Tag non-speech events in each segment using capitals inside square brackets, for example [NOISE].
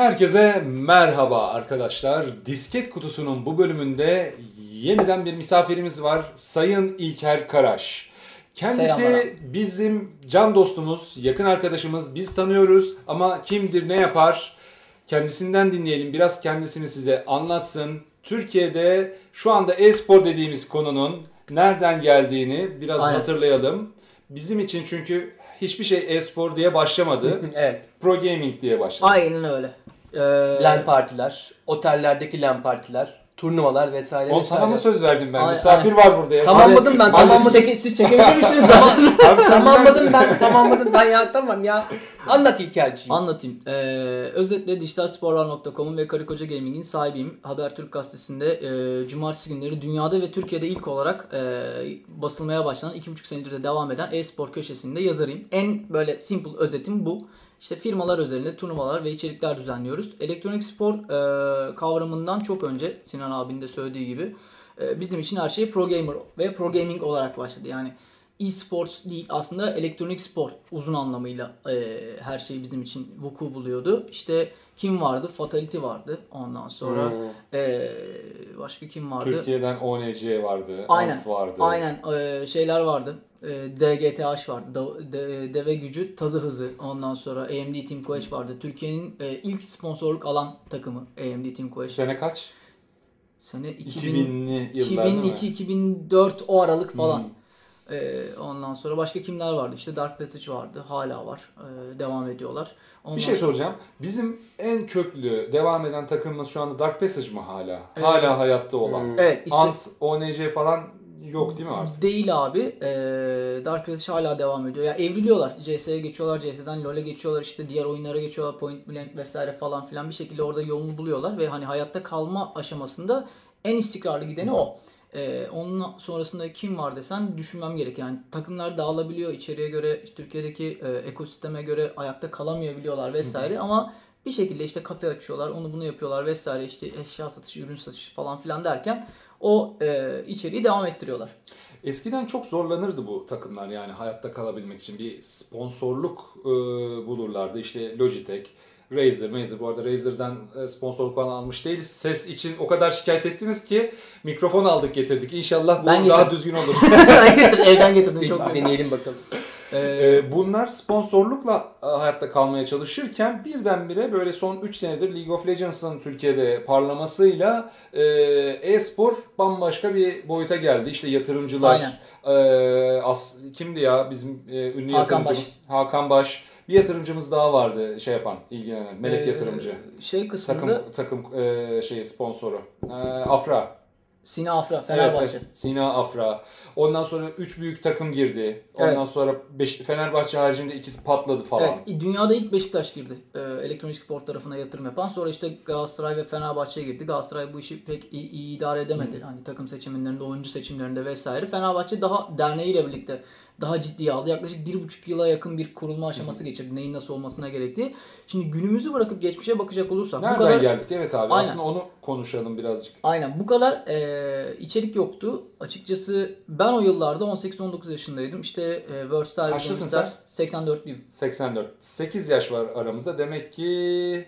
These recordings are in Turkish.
Herkese merhaba arkadaşlar. Disket kutusunun bu bölümünde yeniden bir misafirimiz var. Sayın İlker Karaş. Kendisi Selamlar. bizim can dostumuz, yakın arkadaşımız. Biz tanıyoruz ama kimdir, ne yapar? Kendisinden dinleyelim. Biraz kendisini size anlatsın. Türkiye'de şu anda e-spor dediğimiz konunun nereden geldiğini biraz Aynen. hatırlayalım. Bizim için çünkü hiçbir şey e-spor diye başlamadı. [LAUGHS] Evet. Pro gaming diye başladı. Aynen öyle. Ee, LAN partiler, otellerdeki LAN partiler, turnuvalar vesaire Oğlum vesaire. sana mı söz verdim ben? Ay- Misafir var burada ya. Tamamladım ben, tamamladım. siz, çeke, siz çekebilir [LAUGHS] misiniz zaten? Abi sen tamamladım ben, tamamladım ben ya tamam ya. Anlat İlkerciğim. Anlatayım. Ee, özetle dijitalsporlar.com'un ve Karı Koca Gaming'in sahibiyim. Habertürk gazetesinde e, cumartesi günleri dünyada ve Türkiye'de ilk olarak e, basılmaya başlanan 2,5 senedir de devam eden e-spor köşesinde yazarıyım. En böyle simple özetim bu. İşte firmalar özelinde turnuvalar ve içerikler düzenliyoruz. Elektronik spor e, kavramından çok önce Sinan abinin de söylediği gibi e, bizim için her şey pro gamer ve pro gaming olarak başladı. Yani e-sports değil aslında elektronik spor uzun anlamıyla e, her şey bizim için vuku buluyordu. İşte kim vardı? Fatality vardı. Ondan sonra Hmm. e, başka kim vardı? Türkiye'den ONC vardı, Aynen. Ant vardı. Aynen e, şeyler vardı. E, DGTH vardı. Da- de- deve gücü, tazı hızı. Ondan sonra AMD Team Quest vardı. Türkiye'nin e, ilk sponsorluk alan takımı AMD Team Quest. Sene kaç? Sene 2000, 2000'li yıllar değil mi? 2002-2004 o aralık falan. Hmm. Ee, ondan sonra başka kimler vardı? İşte Dark Passage vardı. Hala var. Ee, devam ediyorlar. Ondan Bir şey sonra- soracağım. Bizim en köklü devam eden takımımız şu anda Dark Passage mı hala? Evet. Hala hayatta olan. Hmm. Evet. işte Ant, ONC falan yok değil mi artık? Değil abi. Ee, Dark Passage hala devam ediyor. Ya evriliyorlar. CS'ye geçiyorlar. CS'den LoL'e geçiyorlar. işte diğer oyunlara geçiyorlar. Point Blank vesaire falan filan bir şekilde orada yolunu buluyorlar ve hani hayatta kalma aşamasında en istikrarlı gideni o. Ee, onun sonrasında kim var desen düşünmem gerek. Yani takımlar dağılabiliyor içeriye göre, işte Türkiye'deki e, ekosisteme göre ayakta kalamayabiliyorlar vesaire ama bir şekilde işte kafe açıyorlar, onu bunu yapıyorlar vesaire işte eşya satışı, ürün satışı falan filan derken o e, içeriği devam ettiriyorlar. Eskiden çok zorlanırdı bu takımlar yani hayatta kalabilmek için bir sponsorluk e, bulurlardı. İşte Logitech, Razer, Razer bu arada Razer'dan e, sponsorluk falan almış değiliz. Ses için o kadar şikayet ettiniz ki mikrofon aldık getirdik. İnşallah bu Ben daha getirdim. düzgün olur. [LAUGHS] Ben getirdim, evden getirdim çok. deneyelim bakalım. Ee, bunlar sponsorlukla e, hayatta kalmaya çalışırken birdenbire böyle son 3 senedir League of Legends'ın Türkiye'de parlamasıyla e, e-spor bambaşka bir boyuta geldi. İşte yatırımcılar, e, as, kimdi ya bizim e, ünlü Hakan yatırımcımız? Hakan Baş. Bir yatırımcımız daha vardı şey yapan, ilgilenen, melek e, yatırımcı. Şey kısmında Takım takım e, şeyi sponsoru. E, Afra. Sina Afra, Fenerbahçe. evet. Sina Afra. Ondan sonra 3 büyük takım girdi. Ondan Evet. sonra beş, Fenerbahçe haricinde ikisi patladı falan. Evet, dünyada ilk Beşiktaş girdi. Ee, elektronik spor tarafına yatırım yapan. Sonra işte Galatasaray ve Fenerbahçe girdi. Galatasaray bu işi pek iyi, iyi idare edemedi. Hani takım seçimlerinde, oyuncu seçimlerinde vesaire. Fenerbahçe daha derneğiyle birlikte daha ciddiye aldı. Yaklaşık bir buçuk yıla yakın bir kurulma aşaması geçirdi. Neyin nasıl olmasına gerektiği. Şimdi günümüzü bırakıp geçmişe bakacak olursak. Nereden bu kadar, geldik? Evet abi. Aynen. Aslında onu konuşalım birazcık. Aynen bu kadar e, içerik yoktu. Açıkçası ben o yıllarda 18-19 yaşındaydım. İşte e, Versal Kaçlısın Games'ler 84'lüyüm. 84. 8 yaş var aramızda. Demek ki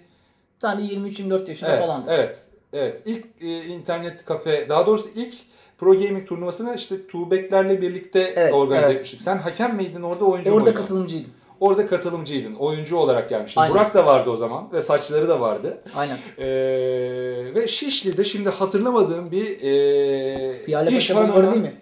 Sen de 23-24 yaşında evet, falan. evet. Evet. İlk e, internet kafe, daha doğrusu ilk Pro Gaming turnuvasını işte Tuğbeklerle birlikte Evet, organize evet. etmiştik. Sen hakem miydin orada oyuncu Orada muydun? katılımcıydım. Orada katılımcıydın. Oyuncu olarak gelmiştin. Aynen. Burak da vardı o zaman ve saçları da vardı. Aynen. Ee, ve Şişli'de şimdi hatırlamadığım bir e, Piyale iş Paşa Bulvarı değil mi?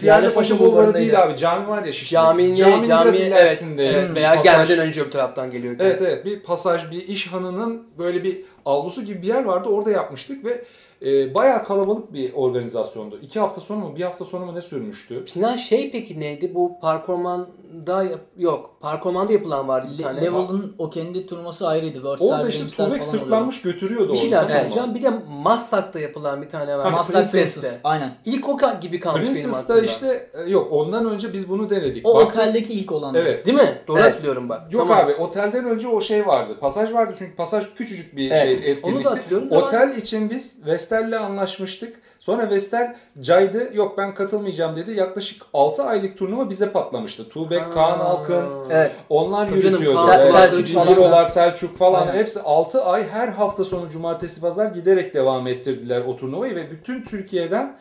Piyale Paşa Bulvarı değil abi. Cami var ya Şişli. Caminin, Caminin cami, biraz evet, ilerisinde. evet. bir Veya pasaj- gelmeden önce öbür taraftan geliyor. Evet evet bir pasaj bir iş hanının böyle bir avlusu gibi bir yer vardı orada yapmıştık ve e, bayağı kalabalık bir organizasyondu. İki hafta sonra mı bir hafta sonra mı ne sürmüştü? Sinan şey peki neydi? Bu Parkorman'da yap- yok. Parkorman'da yapılan vardı bir Le- tane. Level'ın o kendi turnuvası ayrıydı. Orada işte falan sırtlanmış götürüyordu bir şey orada. daha mı? söyleyeceğim. Bir de Maslak'ta yapılan bir tane var. oluyordu. Hani Maslak Princess'te. Aynen. İlk o ka- gibi kalmış benim Princess'ta aklımda. işte e, yok ondan önce biz bunu denedik. O Baktık- oteldeki ilk olan. Evet. Değil mi? Doğru Evet. hatırlıyorum bak. Yok Tamam. abi otelden önce o şey vardı. Pasaj vardı çünkü pasaj küçücük bir Evet, şey onu da etkinlikti. hatırlıyorum da Otel için biz Vestel'le anlaşmıştık. Sonra Vestel caydı. Yok ben katılmayacağım dedi. Yaklaşık 6 aylık turnuva bize patlamıştı. Tuğbek. Kaan Alkın, Evet. onlar Tabii canım, yürütüyordu. Kaan, Evet. Selçuk falan. Olar, Selçuk falan Aynen. hepsi 6 ay her hafta sonu cumartesi pazar giderek devam ettirdiler o turnuvayı ve bütün Türkiye'den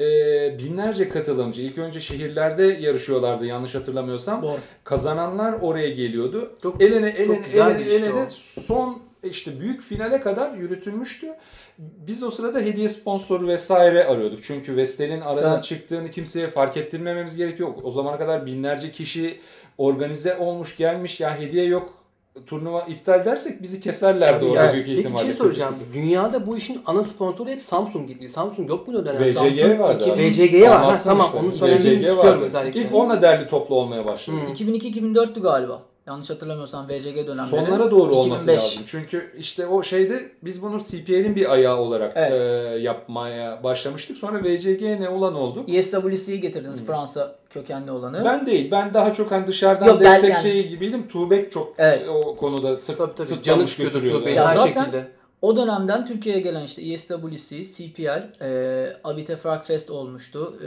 e, binlerce katılımcı. İlk önce şehirlerde yarışıyorlardı yanlış hatırlamıyorsam. Doğru. Kazananlar oraya geliyordu. Çok- elene elene çok elene elene o. son işte büyük finale kadar yürütülmüştü. Biz o sırada hediye sponsoru vesaire arıyorduk. Çünkü Vestel'in aradan Evet. çıktığını kimseye fark ettirmememiz gerekiyor. O zamana kadar binlerce kişi organize olmuş gelmiş ya hediye yok turnuva iptal dersek bizi keserlerdi orada Yani, büyük Peki bir ihtimalle. şey soracağım. Dünyada bu işin ana sponsoru hep Samsung gibi. Samsung yok mu o dönem? Samsung vardı. 2000 abi. VCG var. Ha, tamam işte. onu söylemenizi VCG istiyorum vardı. özellikle. İlk onunla derli toplu olmaya başladı. Hı. 2002-2004'tü galiba. Yanlış hatırlamıyorsam VCG dönemleri. Sonlara doğru olması 2005. lazım. Çünkü işte o şeyde biz bunu CPL'in bir ayağı olarak Evet. e, yapmaya başlamıştık. Sonra VCG ne olan olduk. ESWC'yi getirdiniz Fransa kökenli olanı. Ben değil. Ben daha çok hani dışarıdan Yok, destekçi gibiydim. Tuğbek çok Evet. o konuda sırt, Tabii tabii. Sırtlamış çıkıyordu götürüyordu. Tuğbek'in Ya her zaten- şekilde. O dönemden Türkiye'ye gelen işte E ESWC, CPL, e, Abite Fragfest olmuştu. E,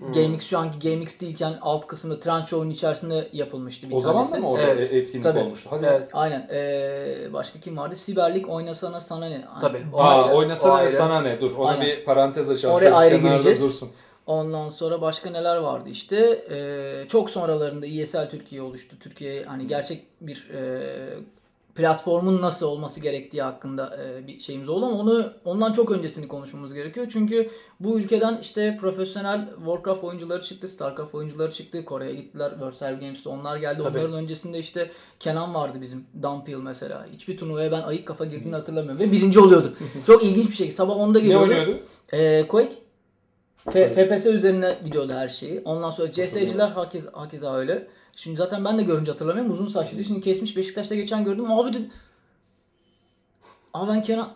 Hmm. GameX şu anki GameX değilken alt kısmı Trench Show'un içerisinde yapılmıştı bir O zaman da mı orada Evet. e- etkinlik Tabii. olmuştu? Hadi. Evet. Aynen. E, başka kim vardı? Siberlik oynasana sana ne? Tabii. Aynen. O Aa, ayrı, oynasana o ayrı. sana ne? Dur ona Aynen. bir parantez açalım. Oraya Şöyle ayrı gireceğiz. dursun. Ondan sonra başka neler vardı işte. E, çok sonralarında ESL Türkiye oluştu. Türkiye hani gerçek bir e, platformun nasıl olması gerektiği hakkında e, bir şeyimiz oldu ama onu ondan çok öncesini konuşmamız gerekiyor. Çünkü bu ülkeden işte profesyonel Warcraft oyuncuları çıktı, Starcraft oyuncuları çıktı. Kore'ye gittiler, World Server Games'te onlar geldi. Tabii. Onların öncesinde işte Kenan vardı bizim, Dumpil mesela. Hiçbir turnuvaya ben ayık kafa girdiğini hatırlamıyorum ve birinci oluyordu. [LAUGHS] çok ilginç bir şey. Sabah 10'da Ne geliyordu. oynuyordu? Ee, Quake. F- FPS üzerine gidiyordu her şeyi. Ondan sonra CS'ciler hakeza, hakeza öyle. Şimdi zaten ben de görünce hatırlamıyorum. Uzun saçlıydı. Şimdi kesmiş. Beşiktaş'ta geçen gördüm. Abi dedim. Abi ben Kenan...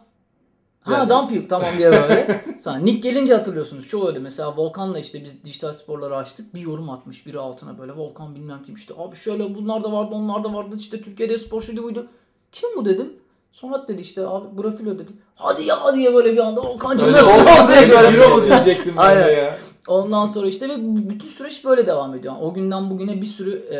Ha. Dumpil tamam diye böyle. Sonra Nick gelince hatırlıyorsunuz. Çoğu öyle. Mesela Volkan'la işte biz dijital sporları açtık. Bir yorum atmış biri altına böyle. Volkan bilmem kim işte. Abi şöyle bunlar da vardı onlar da vardı. İşte Türkiye'de spor şuydu buydu. Kim bu dedim. Sonra dedi işte abi Brafilo dedi. Hadi ya diye böyle bir anda Volkan'cım Öyle nasıl oldu oldu diyecek, böyle. Euro mu diyecektim ben de ya. Ondan sonra işte ve bütün süreç böyle devam ediyor. Yani o günden bugüne bir sürü e,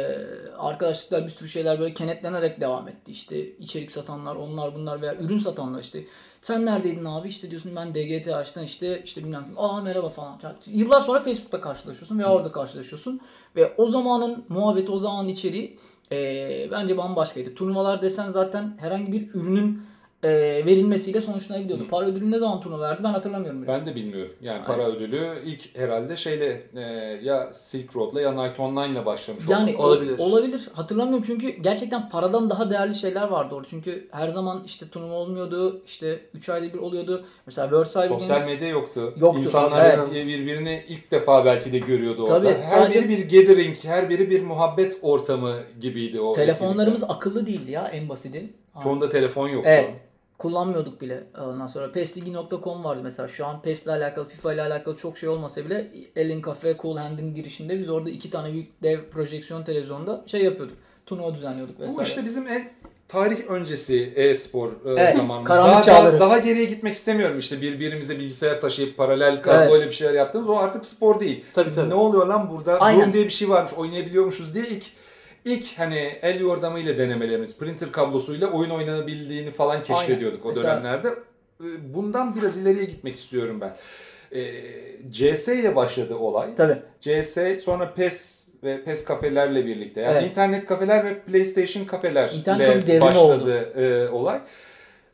arkadaşlıklar, bir sürü şeyler böyle kenetlenerek devam etti. İşte içerik satanlar, onlar bunlar veya ürün satanlar işte. Sen neredeydin abi? İşte diyorsun ben DGT açtım işte işte bilmem kim. Aa merhaba falan. Yani Yıllar sonra Facebook'ta karşılaşıyorsun veya orada karşılaşıyorsun. Ve o zamanın muhabbeti, o zamanın içeriği e, bence bambaşkaydı. Turnuvalar desen zaten herhangi bir ürünün e, verilmesiyle sonuçlanabiliyordu. Hı. Para ödülü ne zaman turnuva verdi ben hatırlamıyorum. bile. Ben de bilmiyorum. Yani para ödülü ilk herhalde şeyle e, ya Silk Road'la ya Night Online'la başlamış Yani olması olabilir. olabilir. Hatırlamıyorum çünkü gerçekten paradan daha değerli şeyler vardı orada. Çünkü her zaman işte turnuva olmuyordu. İşte 3 ayda bir oluyordu. Mesela World Cyber Sosyal Games- medya yoktu. Yoktu, İnsanlar evet. birbirini ilk defa belki de görüyordu orada. Tabii, her sadece- biri bir gathering, her biri bir muhabbet ortamı gibiydi o. telefonlarımız etkinlikler. akıllı değildi ya en basiti. Çoğunda telefon yoktu. Evet. Kullanmıyorduk bile ondan sonra. PESLigi.com vardı mesela. Şu an PES'le alakalı, FIFA ile alakalı çok şey olmasa bile Elin Cafe, Cool Hand'in girişinde biz orada iki tane büyük dev projeksiyon televizyonda şey yapıyorduk. Turnuva düzenliyorduk vesaire. Bu işte bizim en tarih öncesi e-spor e, Evet, zamanımız. Daha, çağları. daha, daha geriye gitmek istemiyorum işte birbirimize bilgisayar taşıyıp paralel kabloyla bir şeyler yaptığımız o artık spor değil. Tabii, tabii. Ne oluyor lan burada? Aynen. Doom diye bir şey varmış oynayabiliyormuşuz diye ilk ilk hani el yordamıyla denemelerimiz, printer kablosuyla oyun oynanabildiğini falan keşfediyorduk o Mesela- dönemlerde. E, Bundan biraz ileriye gitmek istiyorum ben. E, CS ile başladı olay. Tabii. CS sonra PES ve PES kafelerle birlikte. Yani Evet. internet kafeler ve PlayStation kafeler İnternet kafe ile devrimi başladı e, olay.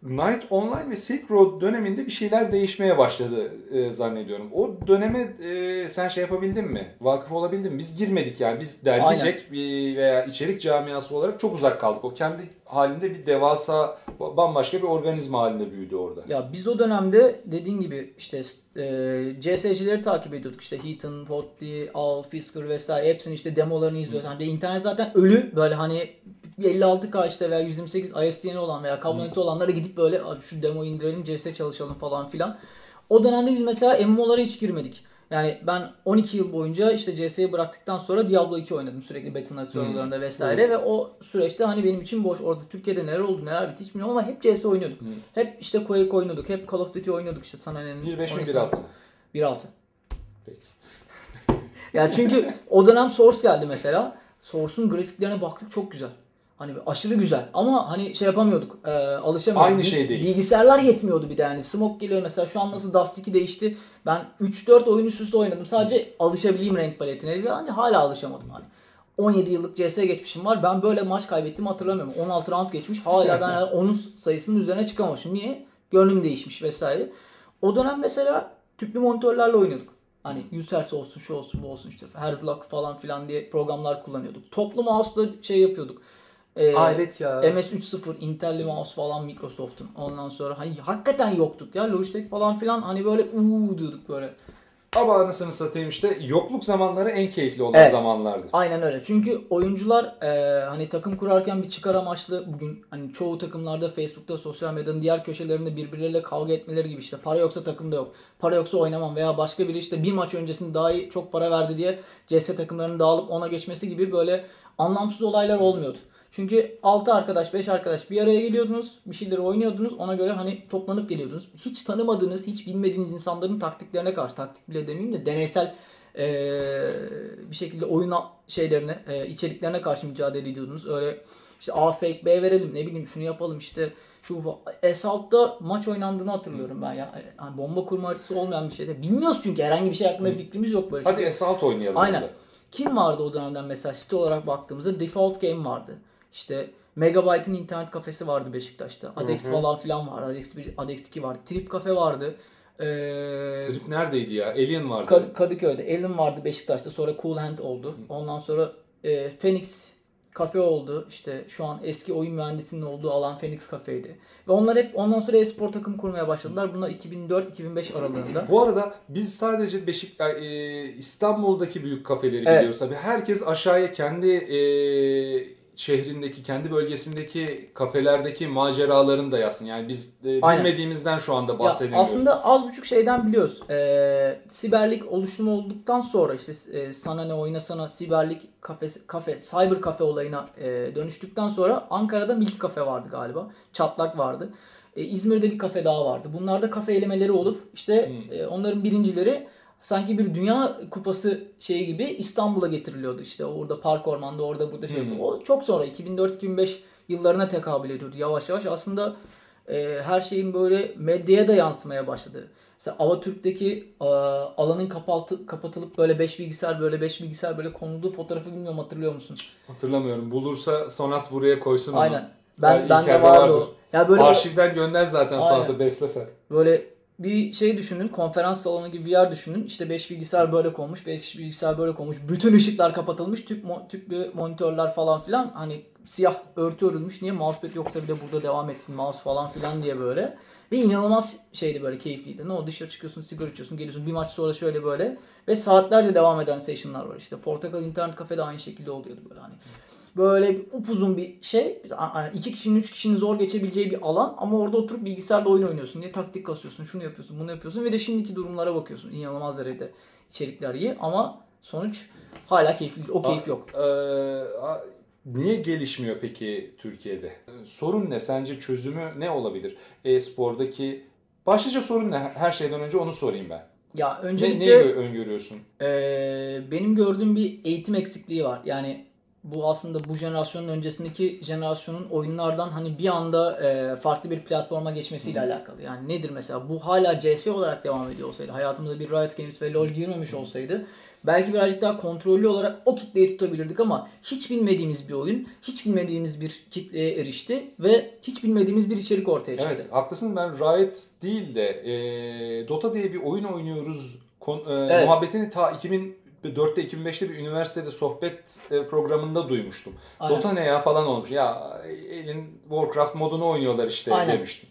Night Online ve Silk Road döneminde bir şeyler değişmeye başladı e, zannediyorum. O döneme e, sen şey yapabildin mi? Vakıf olabildin mi? Biz girmedik yani. Biz dergicek bir- veya içerik camiası olarak çok uzak kaldık. O kendi halinde bir devasa bambaşka bir organizma halinde büyüdü orada. Ya biz o dönemde dediğin gibi işte e, CS'cileri takip ediyorduk. İşte Heaton, Potti, Al, Fisker vesaire hepsinin işte demolarını izliyoruz. Hani internet zaten ölü böyle hani 56K işte veya 128 ISDN olan veya kablo olanlara gidip böyle "Abi şu demo indirelim CS çalışalım falan filan. O dönemde biz mesela MMO'lara hiç girmedik. Yani ben 12 yıl boyunca işte CS'yi bıraktıktan sonra Diablo 2 oynadım sürekli Battle.net serverlarında vesaire ve o süreçte hani benim için boş orada Türkiye'de neler oldu neler bitti hiç bilmiyorum ama hep CS oynuyorduk. Hep işte Quake oynuyorduk, hep Call of Duty oynuyorduk işte sana nenin 1.5 mi oynasana. 1.6 mı? 1.6. Peki. [LAUGHS] Yani çünkü o dönem Source geldi mesela. Source'un grafiklerine baktık çok güzel. Hani aşırı güzel ama hani şey yapamıyorduk. E, alışamıyorduk. Aynı şey değil. Bilgisayarlar yetmiyordu bir de yani. Smoke geliyor mesela şu an nasıl Dust 2 değişti. Ben 3-4 oyun üst üste oynadım. Sadece alışabileyim renk paletine ve hani hala alışamadım hani. 17 yıllık CS geçmişim var. Ben böyle maç kaybettiğimi hatırlamıyorum. 16 round geçmiş. Hala ben onun sayısının üzerine çıkamamışım. Niye? Gönlüm değişmiş vesaire. O dönem mesela tüplü monitörlerle oynuyorduk. Hani 100 Hz olsun, şu olsun, bu olsun işte. Herzlock falan filan diye programlar kullanıyorduk. Toplu mouse'la şey yapıyorduk. Ee, Aa, evet ya. MS3.0 Intel'li mouse falan Microsoft'un. Ondan sonra hani hakikaten yoktuk ya. Logitech falan filan hani böyle uuu diyorduk böyle. Ama anasını satayım işte yokluk zamanları en keyifli olan Evet. zamanlardı. Aynen öyle. Çünkü oyuncular e, hani takım kurarken bir çıkar amaçlı bugün hani çoğu takımlarda Facebook'ta sosyal medyanın diğer köşelerinde birbirleriyle kavga etmeleri gibi işte para yoksa takımda yok. Para yoksa oynamam veya başka biri işte bir maç öncesinde daha iyi çok para verdi diye CS takımlarının dağılıp ona geçmesi gibi böyle anlamsız olaylar olmuyordu. Çünkü 6 arkadaş 5 arkadaş bir araya geliyordunuz bir şeyleri oynuyordunuz ona göre hani toplanıp geliyordunuz. Hiç tanımadığınız hiç bilmediğiniz insanların taktiklerine karşı taktik bile demeyeyim de deneysel eee, bir şekilde oyun şeylerine, e, içeriklerine karşı mücadele ediyordunuz. Öyle işte A fake B verelim ne bileyim şunu yapalım işte şu Assault'ta maç oynandığını hatırlıyorum ben ya. Hani bomba kurma haritası olmayan bir şeyde. Bilmiyoruz çünkü herhangi bir şey hakkında bir fikrimiz yok böyle. Hadi Assault oynayalım. Aynen. burada. Kim vardı o dönemden mesela site olarak baktığımızda Default Game vardı. İşte Megabyte'ın internet kafesi vardı Beşiktaş'ta. Adex falan filan vardı. Adex 1, Adex 2 vardı. Trip Cafe vardı. Ee, Trip neredeydi ya? Alien vardı. Kad- Kadıköy'de. Elm vardı Beşiktaş'ta. Sonra Cool Hand oldu. Ondan sonra e, Phoenix Cafe oldu. İşte şu an eski oyun mühendisinin olduğu alan Phoenix Cafe'ydi. Ve onlar hep ondan sonra e-spor takım kurmaya başladılar. Bunlar 2004-2005 aralığında. Bu arada biz sadece Beşik e, İstanbul'daki büyük kafeleri Evet. biliyoruz. Tabii herkes aşağıya kendi e, şehrindeki, kendi bölgesindeki kafelerdeki maceralarını da yazsın. Yani biz e, Aynen. bilmediğimizden şu anda Ya bahsedemiyoruz. aslında az buçuk şeyden biliyoruz. Ee, siberlik oluşumu olduktan sonra işte e, sana ne oynasana siberlik kafe, kafe cyber kafe olayına e, dönüştükten sonra Ankara'da Milk Kafe vardı galiba. Çatlak vardı. E, İzmir'de bir kafe daha vardı. Bunlarda kafe elemeleri olup işte Hmm. e, onların birincileri sanki bir dünya kupası şeyi gibi İstanbul'a getiriliyordu. İşte orada Park Orman'da orada burada şey Hmm. O çok sonra 2004-2005 yıllarına tekabül ediyordu yavaş yavaş. Aslında e, her şeyin böyle medyaya da yansımaya başladı. Mesela Avatürk'teki e, alanın kapatı, kapatılıp böyle 5 bilgisayar böyle 5 bilgisayar böyle konulduğu fotoğrafı bilmiyorum hatırlıyor musun? Hatırlamıyorum. Bulursa Sonat buraya koysun onu. Aynen. Ben Yani ben de vardı vardır. o. Ya böyle Arşivden gönder zaten Aynen. Sonat'ı beslesen. böyle bir şey düşünün, konferans salonu gibi bir yer düşünün. İşte 5 bilgisayar böyle konmuş, 5 bilgisayar böyle konmuş. Bütün ışıklar kapatılmış, tüp mo- tüplü monitörler falan filan. Hani siyah örtü örülmüş. Niye mousepad yoksa bile burada devam etsin mouse falan filan diye böyle. Ve inanılmaz şeydi böyle keyifliydi. Ne oldu dışarı çıkıyorsun, sigara içiyorsun, geliyorsun bir maç sonra şöyle böyle. Ve saatlerce devam eden session'lar var işte. Portakal internet kafede aynı şekilde oluyordu böyle hani. Böyle upuzun bir şey. A- a- iki kişinin, üç kişinin zor geçebileceği bir alan ama orada oturup bilgisayarla oyun oynuyorsun. Niye taktik kasıyorsun, şunu yapıyorsun, bunu yapıyorsun ve de şimdiki durumlara bakıyorsun. İnanılmaz derecede içerikler iyi ama sonuç hala keyifli. O keyif yok. Ee, a- niye gelişmiyor peki Türkiye'de? Sorun ne? Sence çözümü ne olabilir? E-spordaki başlıca sorun ne? Her şeyden önce onu sorayım ben. Ya Ne, öncelikle neyi gö- öngörüyorsun? Ee, benim gördüğüm bir eğitim eksikliği var. Yani bu aslında bu jenerasyonun öncesindeki jenerasyonun oyunlardan hani bir anda e, farklı bir platforma geçmesiyle alakalı. Yani nedir mesela bu hala CS olarak devam ediyor olsaydı, hayatımıza bir Riot Games ve LoL girmemiş olsaydı belki birazcık daha kontrollü olarak o kitleyi tutabilirdik ama hiç bilmediğimiz bir oyun, hiç bilmediğimiz bir kitleye erişti ve hiç bilmediğimiz bir içerik ortaya çıktı. Evet haklısın ben Riot değil de e, Dota diye bir oyun oynuyoruz kon- e, Evet. muhabbetini ta 2004'te 2005'te bir üniversitede sohbet e, programında duymuştum. Aynen. Dota ne ya falan olmuş. Ya elin Warcraft modunu oynuyorlar işte Aynen. demiştim.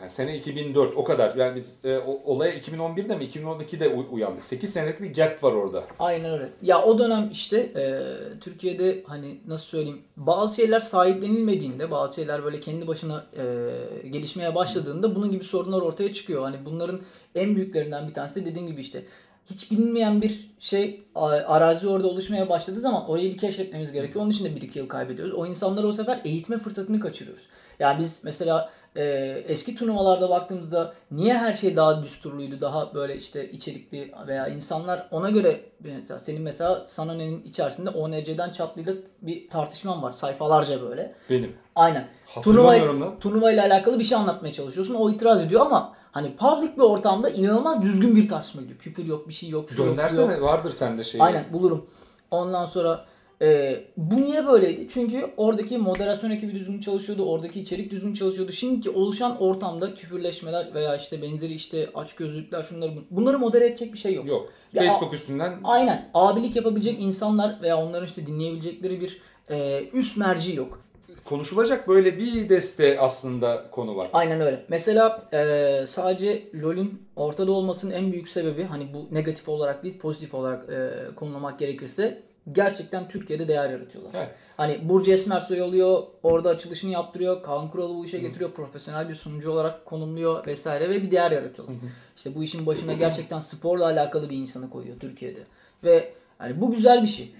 Yani sene 2004 o kadar. Yani biz e, olaya 2011'de mi 2012'de uy- uyandık. 8 senelik bir gap var orada. Aynen öyle. Ya o dönem işte e, Türkiye'de hani nasıl söyleyeyim bazı şeyler sahiplenilmediğinde bazı şeyler böyle kendi başına e, gelişmeye başladığında bunun gibi sorunlar ortaya çıkıyor. Hani bunların en büyüklerinden bir tanesi de dediğim gibi işte hiç bilinmeyen bir şey arazi orada oluşmaya başladığı zaman orayı bir keşfetmemiz gerekiyor. Onun için de 1-2 yıl kaybediyoruz. O insanları o sefer eğitme fırsatını kaçırıyoruz. Yani biz mesela e, eski turnuvalarda baktığımızda niye her şey daha düsturluydu, daha böyle işte içerikli veya insanlar ona göre mesela senin mesela Sanone'nin içerisinde ONC'den çatlıyla bir tartışman var sayfalarca böyle. Benim. Aynen. Turnuva, turnuva ile alakalı bir şey anlatmaya çalışıyorsun. O itiraz ediyor ama hani public bir ortamda inanılmaz düzgün bir tartışma gidiyor. Küfür yok, bir şey yok, şu yok, bu yok. Göndersene vardır sende şey. Aynen bulurum. Ondan sonra e, bu niye böyleydi? Çünkü oradaki moderasyon ekibi düzgün çalışıyordu. Oradaki içerik düzgün çalışıyordu. Şimdiki oluşan ortamda küfürleşmeler veya işte benzeri işte aç gözlükler şunları bun- bunları modere edecek bir şey yok. Yok. Ya- Facebook üstünden Aynen. Abilik yapabilecek insanlar veya onların işte dinleyebilecekleri bir e, üst merci yok. konuşulacak böyle bir deste aslında konu var. Aynen öyle. Mesela e, sadece LoL'ün ortada olmasının en büyük sebebi hani bu negatif olarak değil pozitif olarak e, konulamak gerekirse gerçekten Türkiye'de değer yaratıyorlar. Evet. Hani Burcu Esmersoy oluyor, orada açılışını yaptırıyor, Kaan Kural'ı bu işe getiriyor, profesyonel bir sunucu olarak konumluyor vesaire ve bir değer yaratıyorlar. İşte bu işin başına gerçekten sporla alakalı bir insanı koyuyor Türkiye'de. Ve hani bu güzel bir şey.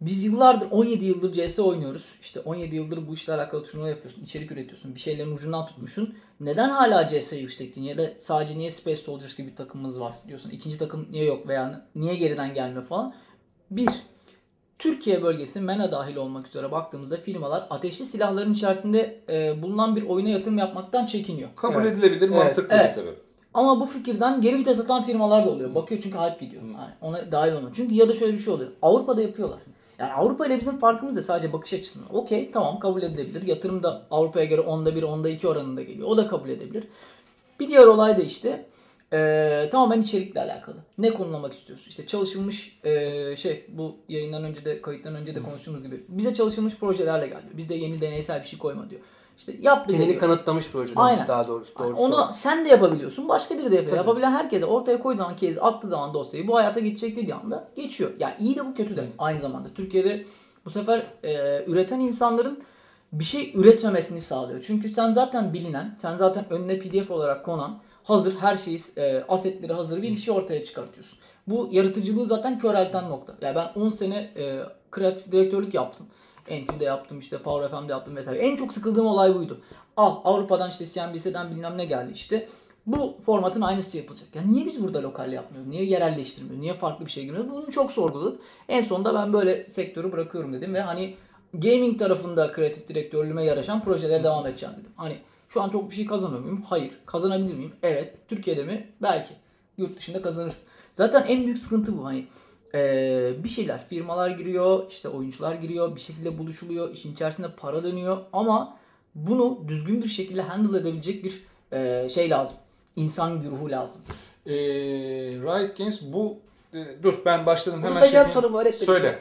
Biz yıllardır 17 yıldır CS oynuyoruz. İşte 17 yıldır bu işle alakalı turnuva yapıyorsun, içerik üretiyorsun, bir şeylerin ucundan tutmuşsun. Neden hala CS yüksektin ya da sadece niye Space Soldiers gibi bir takımımız var diyorsun. İkinci takım niye yok veya niye geriden gelme falan. Bir, Türkiye bölgesi MENA dahil olmak üzere baktığımızda firmalar ateşli silahların içerisinde e, bulunan bir oyuna yatırım yapmaktan çekiniyor. Kabul Evet. edilebilir Evet, mantıklı evet. bir sebep. Ama bu fikirden geri vites atan firmalar da oluyor. Bakıyor çünkü hype gidiyor. Yani ona dahil olmuyor. Çünkü ya da şöyle bir şey oluyor. Avrupa'da yapıyorlar. Yani Avrupa ile bizim farkımız da sadece bakış açısından. Okey tamam kabul edilebilir. Yatırım da Avrupa'ya göre onda bir onda iki oranında geliyor. O da kabul edebilir. Bir diğer olay da işte eee tamamen içerikle alakalı. Ne konulamak istiyorsun? İşte çalışılmış eee, şey bu yayından önce de kayıttan önce de konuştuğumuz gibi bize çalışılmış projelerle geldi. Bizde yeni deneysel bir şey koyma diyor. İşte yap bize Kendini diyor. kanıtlamış projeler Aynen. daha doğrusu. Doğrusu. Onu sen de yapabiliyorsun. Başka biri de yapıyor. Tabii. Yapabilen herkese ortaya koyduğu zaman kez attığı zaman dosyayı bu hayata geçecek dediği anda geçiyor. Ya iyi de bu kötü de aynı zamanda. Türkiye'de bu sefer e, üreten insanların bir şey üretmemesini sağlıyor. Çünkü sen zaten bilinen, sen zaten önüne PDF olarak konan hazır her şeyi e, asetleri hazır bir işi ortaya çıkartıyorsun. Bu yaratıcılığı zaten körelten nokta. Ya ben 10 sene e, kreatif direktörlük yaptım. NTV'de yaptım işte Power FM'de yaptım vesaire. En çok sıkıldığım olay buydu. Al Avrupa'dan işte CNBC'den bilmem ne geldi işte. Bu formatın aynısı yapılacak. Yani niye biz burada lokal yapmıyoruz? Niye yerelleştirmiyoruz? Niye farklı bir şey girmiyoruz? Bunu çok sorguladık. En sonunda ben böyle sektörü bırakıyorum dedim ve hani gaming tarafında kreatif direktörlüğüme yaraşan projelere devam edeceğim dedim. Hani şu an çok bir şey kazanıyor muyum? Hayır. Kazanabilir miyim? Evet. Türkiye'de mi? Belki. Yurt dışında kazanırsın. Zaten en büyük sıkıntı bu. Hani ee, bir şeyler firmalar giriyor, işte oyuncular giriyor, bir şekilde buluşuluyor, işin içerisinde para dönüyor ama bunu düzgün bir şekilde handle edebilecek bir e, şey lazım. İnsan güruhu lazım. Ee, Riot Games bu e, dur ben başladım hemen Unutacağım şey sorumu öğretmedim. Söyle.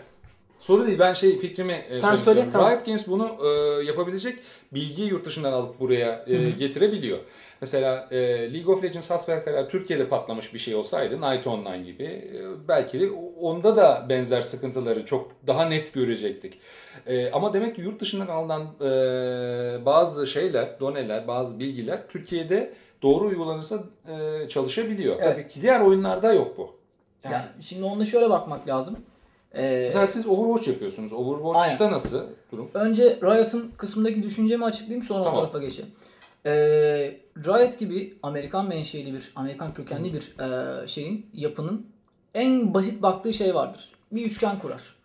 Soru değil ben şey fikrimi e, Sen söyle, tamam. Riot Games bunu e, yapabilecek bilgiyi yurt dışından alıp buraya e, getirebiliyor. Mesela e, League of Legends hasbelkader Türkiye'de patlamış bir şey olsaydı Night Online gibi e, belki de onda da benzer sıkıntıları çok daha net görecektik. E, ama demek ki yurt dışından alınan e, bazı şeyler, doneler, bazı bilgiler Türkiye'de doğru uygulanırsa e, çalışabiliyor. Evet. Tabii ki diğer oyunlarda yok bu. Yani, Yani şimdi ona şöyle bakmak lazım. Ee, Mesela siz Overwatch yapıyorsunuz. Overwatch'ta nasıl durum? Önce Riot'ın kısmındaki düşüncemi açıklayayım sonra Tamam. o tarafa geçeyim. Ee, Riot gibi Amerikan menşeli bir, Amerikan kökenli bir e, şeyin, yapının en basit baktığı şey vardır. Bir üçgen kurar.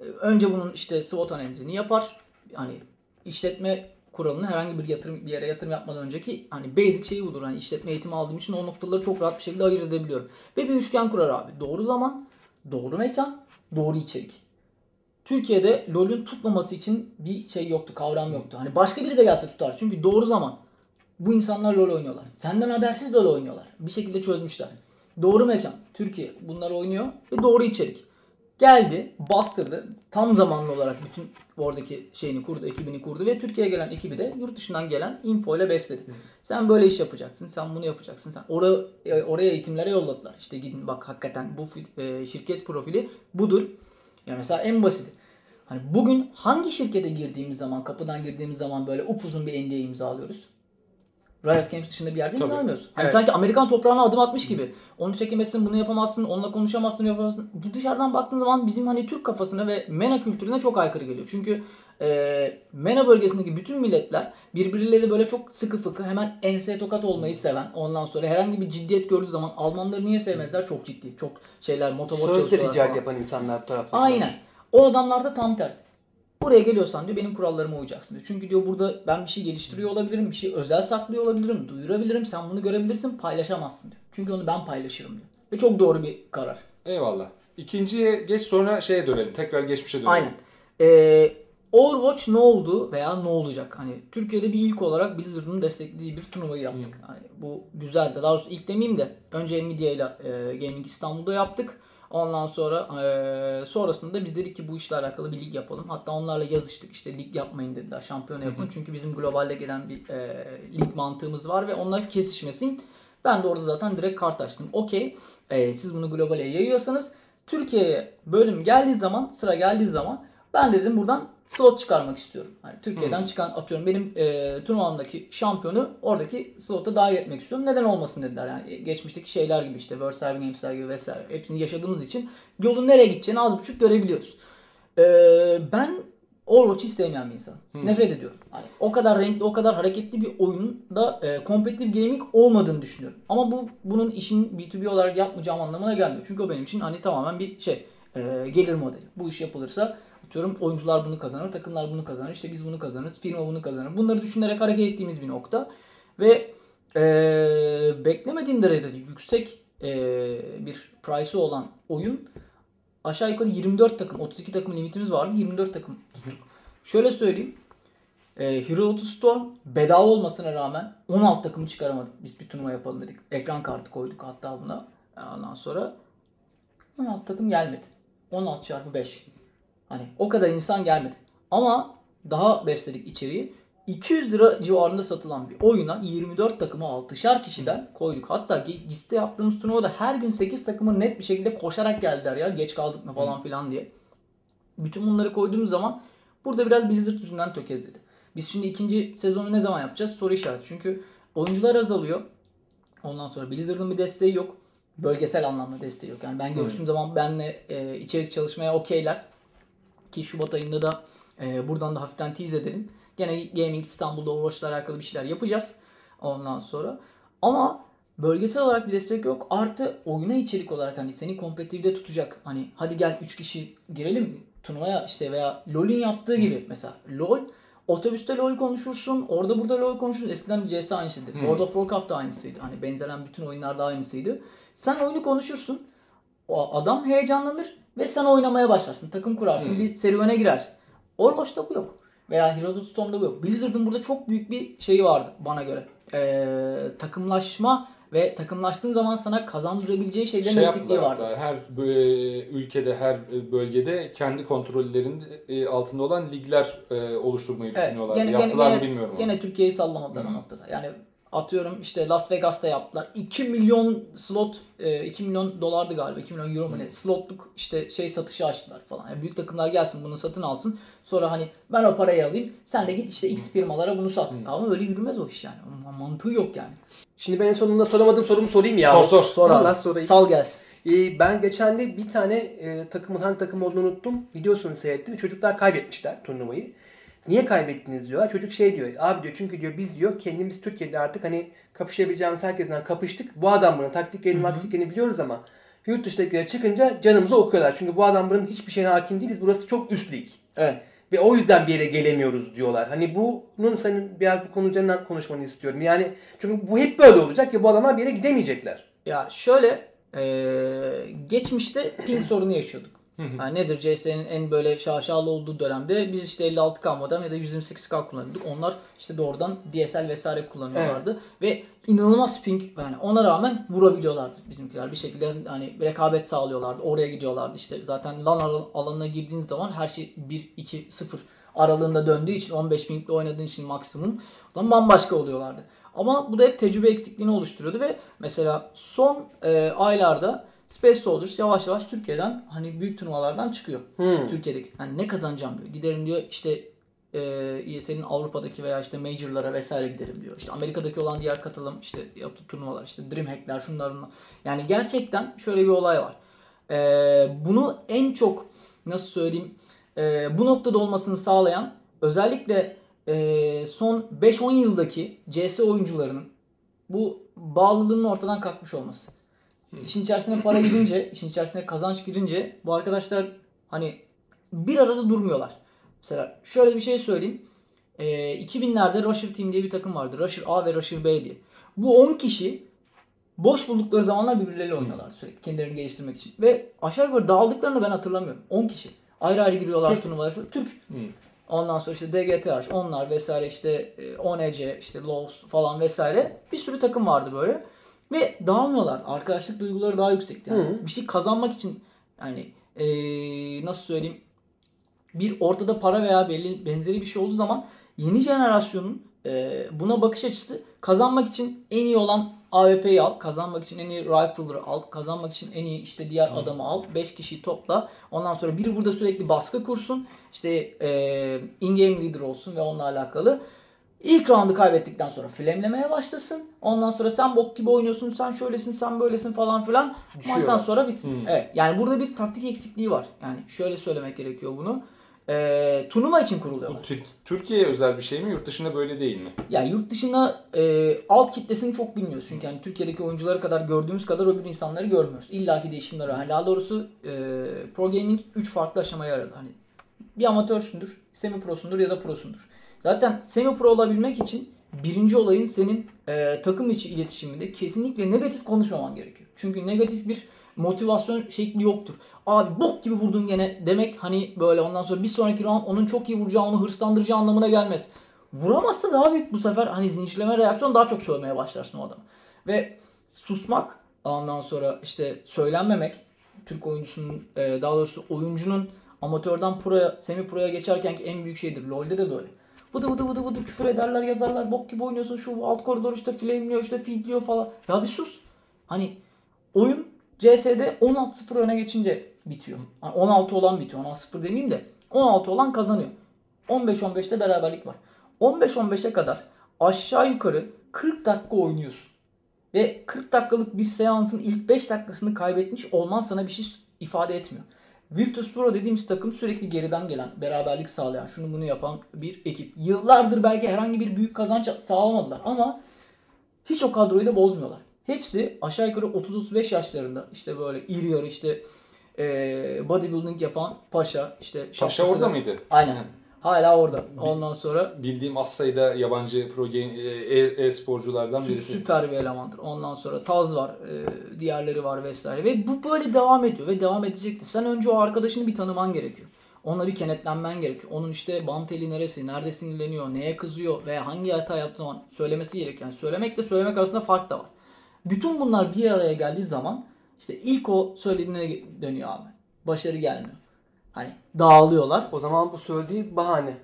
Ee, önce bunun işte SWOT analizini yapar. Hani işletme kuralını herhangi bir yatırım bir yere yatırım yapmadan önceki hani basic şeyi budur. Hani işletme eğitimi aldığım için o noktaları çok rahat bir şekilde ayırt edebiliyorum. Ve bir üçgen kurar abi. Doğru zaman, doğru mekan, doğru içerik. Türkiye'de LoL'ün tutmaması için bir şey yoktu, kavram yoktu. Hani başka biri de gelse tutar. Çünkü doğru zaman. Bu insanlar LoL oynuyorlar. Senden habersiz LoL oynuyorlar. Bir şekilde çözmüşler. Doğru mekan. Türkiye bunlar oynuyor ve doğru içerik. Geldi, bastırdı. Tam zamanlı olarak bütün oradaki şeyini kurdu, ekibini kurdu ve Türkiye'ye gelen ekibi de yurt dışından gelen info ile besledi. Sen böyle iş yapacaksın, sen bunu yapacaksın. Sen oraya, oraya eğitimlere yolladılar. İşte gidin bak hakikaten bu e, şirket profili budur. Ya mesela en basiti. Hani bugün hangi şirkete girdiğimiz zaman, kapıdan girdiğimiz zaman böyle upuzun bir NDA imzalıyoruz? Riot Games dışında bir yerde Tabii. imzalamıyorsun. Hani Evet. sanki Amerikan toprağına adım atmış gibi. Onu çekemezsin, bunu yapamazsın, onunla konuşamazsın, yapamazsın. Bu dışarıdan baktığın zaman bizim hani Türk kafasına ve MENA kültürüne çok aykırı geliyor. Çünkü e, MENA bölgesindeki bütün milletler birbirleriyle böyle çok sıkı fıkı hemen enseye tokat olmayı seven. Ondan sonra herhangi bir ciddiyet gördüğü zaman Almanları niye sevmediler? Çok ciddi. Çok şeyler motovot Sözle çalışıyorlar ticaret falan. yapan insanlar bu tarafta. Aynen. O adamlar da tam tersi. Buraya geliyorsan diyor benim kurallarıma uyacaksın diyor. Çünkü diyor burada ben bir şey geliştiriyor olabilirim, bir şey özel saklıyor olabilirim, duyurabilirim, sen bunu görebilirsin, paylaşamazsın diyor. Çünkü onu ben paylaşırım diyor. Ve çok doğru bir karar. Eyvallah. İkinciye geç sonra şeye dönelim. Tekrar geçmişe dönelim. Aynen. Ee, Overwatch ne oldu veya ne olacak? Hani Türkiye'de bir ilk olarak Blizzard'ın desteklediği bir turnuvayı yaptık. Hani bu güzeldi. Daha doğrusu ilk demeyeyim de önce Nvidia ile e, Gaming İstanbul'da yaptık. Ondan sonra e, sonrasında biz dedik ki bu işle alakalı bir lig yapalım. Hatta onlarla yazıştık işte lig yapmayın dediler. Şampiyona yapın. Çünkü bizim globalde gelen bir e, lig mantığımız var ve onlar kesişmesin. Ben de orada zaten direkt kart açtım. Okey e, siz bunu globale yayıyorsanız Türkiye'ye bölüm geldiği zaman sıra geldiği zaman ben de dedim buradan slot çıkarmak istiyorum. Hani Türkiye'den çıkan atıyorum benim e, turnuvamdaki şampiyonu oradaki slota dahil etmek istiyorum. Neden olmasın dediler. Yani geçmişteki şeyler gibi işte World Serving Games'ler gibi vesaire. Hepsini yaşadığımız için yolun nereye gideceğini az buçuk görebiliyoruz. E, ben Overwatch'ı istemeyen bir insanım. Nefret ediyorum. Hani o kadar renkli, o kadar hareketli bir oyunda e, competitive gaming olmadığını düşünüyorum. Ama bu bunun işin B2B olarak yapmayacağım anlamına gelmiyor. Çünkü o benim için hani tamamen bir şey e, gelir modeli. Bu iş yapılırsa atıyorum oyuncular bunu kazanır, takımlar bunu kazanır, işte biz bunu kazanırız, firma bunu kazanır. Bunları düşünerek hareket ettiğimiz bir nokta. Ve e, beklemediğim derecede yüksek e, bir price'ı olan oyun aşağı yukarı 24 takım, 32 takım limitimiz vardı. 24 takım tuttuk. Şöyle söyleyeyim. E, Hero to Storm bedava olmasına rağmen 16 takımı çıkaramadık. Biz bir turnuva yapalım dedik. Ekran kartı koyduk hatta buna. Ondan sonra 16 takım gelmedi. 16 çarpı 5. Hani o kadar insan gelmedi. Ama daha besledik içeriği. 200 lira civarında satılan bir oyuna 24 takımı 6'şar kişiden koyduk. Hatta GIS'te yaptığımız turnuvada her gün 8 takımı net bir şekilde koşarak geldiler ya. Geç kaldık mı falan filan diye. Bütün bunları koyduğumuz zaman burada biraz Blizzard yüzünden tökezledi. Biz şimdi ikinci sezonu ne zaman yapacağız? Soru işareti. Çünkü oyuncular azalıyor. Ondan sonra Blizzard'ın bir desteği yok. Bölgesel anlamda desteği yok. Yani ben görüştüğüm zaman benle e, içerik çalışmaya okeyler. Ki Şubat ayında da e, buradan da hafiften tease edelim. Gene Gaming İstanbul'da Overwatch'la alakalı bir şeyler yapacağız. Ondan sonra. Ama bölgesel olarak bir destek yok. Artı oyuna içerik olarak hani seni kompetitifde tutacak. Hani hadi gel 3 kişi girelim turnuvaya işte veya LoL'in yaptığı gibi mesela LoL Otobüste LoL konuşursun, orada burada LoL konuşursun. Eskiden CS aynısıydı. World of Warcraft da aynısıydı. Hani benzeren bütün oyunlarda aynısıydı. Sen oyunu konuşursun. O adam heyecanlanır ve sen oynamaya başlarsın. Takım kurarsın, bir serüvene girersin. Overwatch'ta bu yok. Veya Heroes of Storm'da bu yok. Blizzard'ın burada çok büyük bir şeyi vardı bana göre. Ee, takımlaşma ve takımlaştığın zaman sana kazandırabileceği şeylerin Şey eksikliği vardı. hatta her bö- ülkede her bölgede kendi kontrollerinin e, altında olan ligler e, oluşturmayı Evet, düşünüyorlar. gene- gene- Yaptılar mı gene- bilmiyorum. ama. Gene Türkiye'yi sallamadılar o noktada. Yani atıyorum işte Las Vegas'ta yaptılar. 2 milyon slot, e, 2 milyon dolardı galiba. 2 milyon euro mu ne? Slotluk işte şey satışı açtılar falan. Yani büyük takımlar gelsin bunu satın alsın. Sonra hani ben o parayı alayım. Sen de git işte X firmalara bunu sat. Ama öyle yürümez o iş yani. Onun mantığı yok yani. Şimdi ben en sonunda soramadığım sorumu sorayım ya. Sor, sor. Sor abi. sorayım. Sal gelsin. Ee, ben geçen de bir tane e, takımın hangi takım olduğunu unuttum. Videosunu seyrettim çocuklar kaybetmişler turnuvayı. Niye kaybettiniz diyorlar. Çocuk şey diyor. Abi diyor çünkü diyor biz diyor kendimiz Türkiye'de artık hani kapışabileceğimiz herkesten kapıştık. Bu adamların taktiklerini taktiklerini biliyoruz ama yurt dışındakilere çıkınca canımızı okuyorlar. Çünkü bu adamların hiçbir şeyine hakim değiliz. Burası çok üst lig. Evet. Ve o yüzden bir yere gelemiyoruz diyorlar. Hani bunun senin biraz bu konu üzerinden konuşmanı istiyorum. Yani çünkü bu hep böyle olacak ya bu adamlar bir yere gidemeyecekler. Ya şöyle eee, geçmişte ping sorunu yaşıyorduk. Yani nedir CS'nin en böyle şaşalı olduğu dönemde biz işte 56K modem ya da 128K kullanıyorduk. Onlar işte doğrudan DSL vesaire kullanıyorlardı ve inanılmaz ping yani ona rağmen vurabiliyorlardı bizimkiler bir şekilde hani rekabet sağlıyorlardı. Oraya gidiyorlardı işte zaten LAN al- alanına girdiğiniz zaman her şey 1 2 0 aralığında döndüğü için 15 pingle oynadığın için maksimum o zaman bambaşka oluyorlardı. Ama bu da hep tecrübe eksikliğini oluşturuyordu ve mesela son e, aylarda Space Soldiers yavaş yavaş Türkiye'den hani büyük turnuvalardan çıkıyor. Hmm. Türkiye'deki. Hani ne kazanacağım diyor. Giderim diyor işte e, ESL'in Avrupa'daki veya işte Major'lara vesaire giderim diyor. İşte Amerika'daki olan diğer katılım işte yaptığı turnuvalar işte Dreamhack'ler şunlar bunlar. Yani gerçekten şöyle bir olay var. E, bunu en çok nasıl söyleyeyim e, bu noktada olmasını sağlayan özellikle e, son 5-10 yıldaki CS oyuncularının bu bağlılığının ortadan kalkmış olması. İşin içerisine para girince, [CLEARS THROAT] işin içerisine kazanç girince bu arkadaşlar hani bir arada durmuyorlar. Mesela şöyle bir şey söyleyeyim. Ee, 2000'lerde Rusher Team diye bir takım vardı. Rusher A ve Rusher B diye. Bu 10 kişi boş buldukları zamanlar birbirleriyle oynuyorlar sürekli kendilerini geliştirmek için. Ve aşağı yukarı dağıldıklarını ben hatırlamıyorum. 10 kişi. Ayrı ayrı giriyorlar Türk. turnuvalara. Türk. Hı. Ondan sonra işte DGTH, onlar vesaire işte e, ONC, işte Lowe's falan vesaire bir sürü takım vardı böyle. Ve dağılmıyorlar. Arkadaşlık duyguları daha yüksekti. Yani Hı. bir şey kazanmak için yani e, nasıl söyleyeyim bir ortada para veya belli benzeri bir şey olduğu zaman yeni jenerasyonun e, buna bakış açısı kazanmak için en iyi olan AWP'yi al, kazanmak için en iyi rifle'ları al, kazanmak için en iyi işte diğer adamı al, 5 kişiyi topla. Ondan sonra biri burada sürekli baskı kursun. İşte e, in-game leader olsun ve onunla alakalı. İlk roundu kaybettikten sonra flamelemeye başlasın. Ondan sonra sen bok gibi oynuyorsun, sen şöylesin, sen böylesin falan filan. Düşüyorlar. Maçtan sonra bitsin. Hmm. Evet. Yani burada bir taktik eksikliği var. Yani şöyle söylemek gerekiyor bunu. Ee, turnuva için Bu kuruluyorlar. Tür- Türkiye'ye özel bir şey mi? Yurt dışında böyle değil mi? Ya yurt dışında e, alt kitlesini çok bilmiyoruz. Çünkü yani Türkiye'deki oyuncuları kadar gördüğümüz kadar öbür insanları görmüyoruz. İlla ki değişimler var. Yani daha doğrusu e, pro gaming 3 farklı aşamaya ayrıldı. Hani bir amatörsündür, semi prosundur ya da prosundur. Zaten semi pro olabilmek için birinci olayın senin e, takım içi iletişiminde kesinlikle negatif konuşmaman gerekiyor. Çünkü negatif bir motivasyon şekli yoktur. Abi bok gibi vurdun gene demek hani böyle ondan sonra bir sonraki round onun çok iyi vuracağı onu hırslandıracağı anlamına gelmez. Vuramazsa daha büyük bu sefer hani zincirleme reaksiyon daha çok sövmeye başlarsın o adamı. Ve susmak ondan sonra işte söylenmemek Türk oyuncusunun e, daha doğrusu oyuncunun amatörden proya, semi proya geçerkenki en büyük şeydir. LoL'de de böyle. Vıdı vıdı vıdı vıdı küfür ederler yazarlar bok gibi oynuyorsun şu alt koridor işte flameliyor işte feedliyor falan. Ya bir sus. Hani oyun CS'de 16-0 öne geçince bitiyor. Yani 16 olan bitiyor. 16-0 demeyeyim de 16 olan kazanıyor. 15-15'te beraberlik var. 15-15'e kadar aşağı yukarı 40 dakika oynuyorsun. Ve 40 dakikalık bir seansın ilk 5 dakikasını kaybetmiş olman sana bir şey ifade etmiyor. Virtus Pro dediğimiz takım sürekli geriden gelen, beraberlik sağlayan, şunu bunu yapan bir ekip. Yıllardır belki herhangi bir büyük kazanç sağlamadılar ama hiç o kadroyu da bozmuyorlar. Hepsi aşağı yukarı 30-35 yaşlarında işte böyle iri yarı işte eee bodybuilding yapan paşa işte Paşa orada da- mıydı? Aynen. Hala orada. Ondan sonra Bildiğim az sayıda yabancı pro game, e- e-sporculardan Sü- birisi. Süper bir elemandır. Ondan sonra Taz var, e, diğerleri var vesaire. Ve bu böyle devam ediyor ve devam edecektir. Sen önce o arkadaşını bir tanıman gerekiyor. Onunla bir kenetlenmen gerekiyor. Onun işte bant eli neresi, nerede sinirleniyor, neye kızıyor veya hangi hata yaptığı zaman söylemesi gerekiyor. Yani söylemekle söylemek arasında fark da var. Bütün bunlar bir araya geldiği zaman işte ilk o söylediğine dönüyor abi. Başarı gelmiyor. Hani dağılıyorlar. O zaman bu söylediği bahane.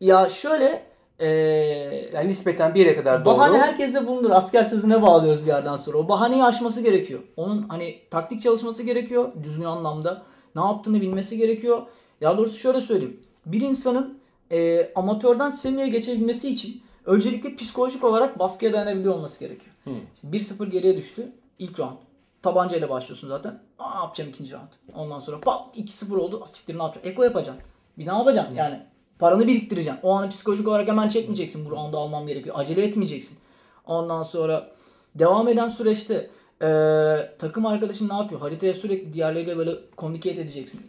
Ya şöyle eee Yani nispeten bir yere kadar doğru. Bahane herkeste bulunur. Asker sözüne bağlıyoruz bir yerden sonra. O bahaneyi aşması gerekiyor. Onun hani taktik çalışması gerekiyor. Düzgün anlamda. Ne yaptığını bilmesi gerekiyor. Ya doğrusu şöyle söyleyeyim. Bir insanın e, amatörden semiye geçebilmesi için öncelikle psikolojik olarak baskıya dayanabiliyor olması gerekiyor. Şimdi 1-0 geriye düştü. İlk round. Tabancayla başlıyorsun zaten. Aa, ne yapacağım ikinci round? Ondan sonra pat 2-0 oldu. Aa, Siktir ne yapacaksın? Eko yapacaksın. Bir ne yapacaksın? Yani paranı biriktireceksin. O anı psikolojik olarak hemen çekmeyeceksin. Bu roundu almam gerekiyor. Acele etmeyeceksin. Ondan sonra devam eden süreçte eee, takım arkadaşın ne yapıyor? Haritaya sürekli diğerleriyle böyle communicate edeceksin.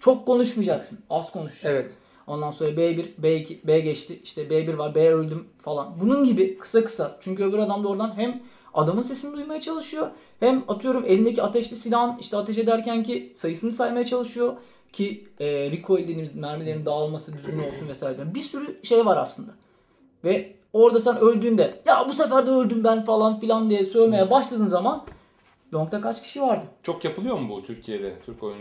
Çok konuşmayacaksın. Az konuşacaksın. Evet. Ondan sonra B1, B2, B geçti. İşte B1 var, B öldüm falan. Bunun gibi kısa kısa. Çünkü öbür adam da oradan hem adamın sesini duymaya çalışıyor. Hem atıyorum elindeki ateşli silahın işte ateş ederken ki sayısını saymaya çalışıyor. Ki e, recoil dediğimiz mermilerin dağılması düzgün olsun vesaire. Bir sürü şey var aslında. Ve orada sen öldüğünde ya bu sefer de öldüm ben falan filan diye sövmeye başladığın zaman Long'da kaç kişi vardı? Çok yapılıyor mu bu Türkiye'de Türk oyun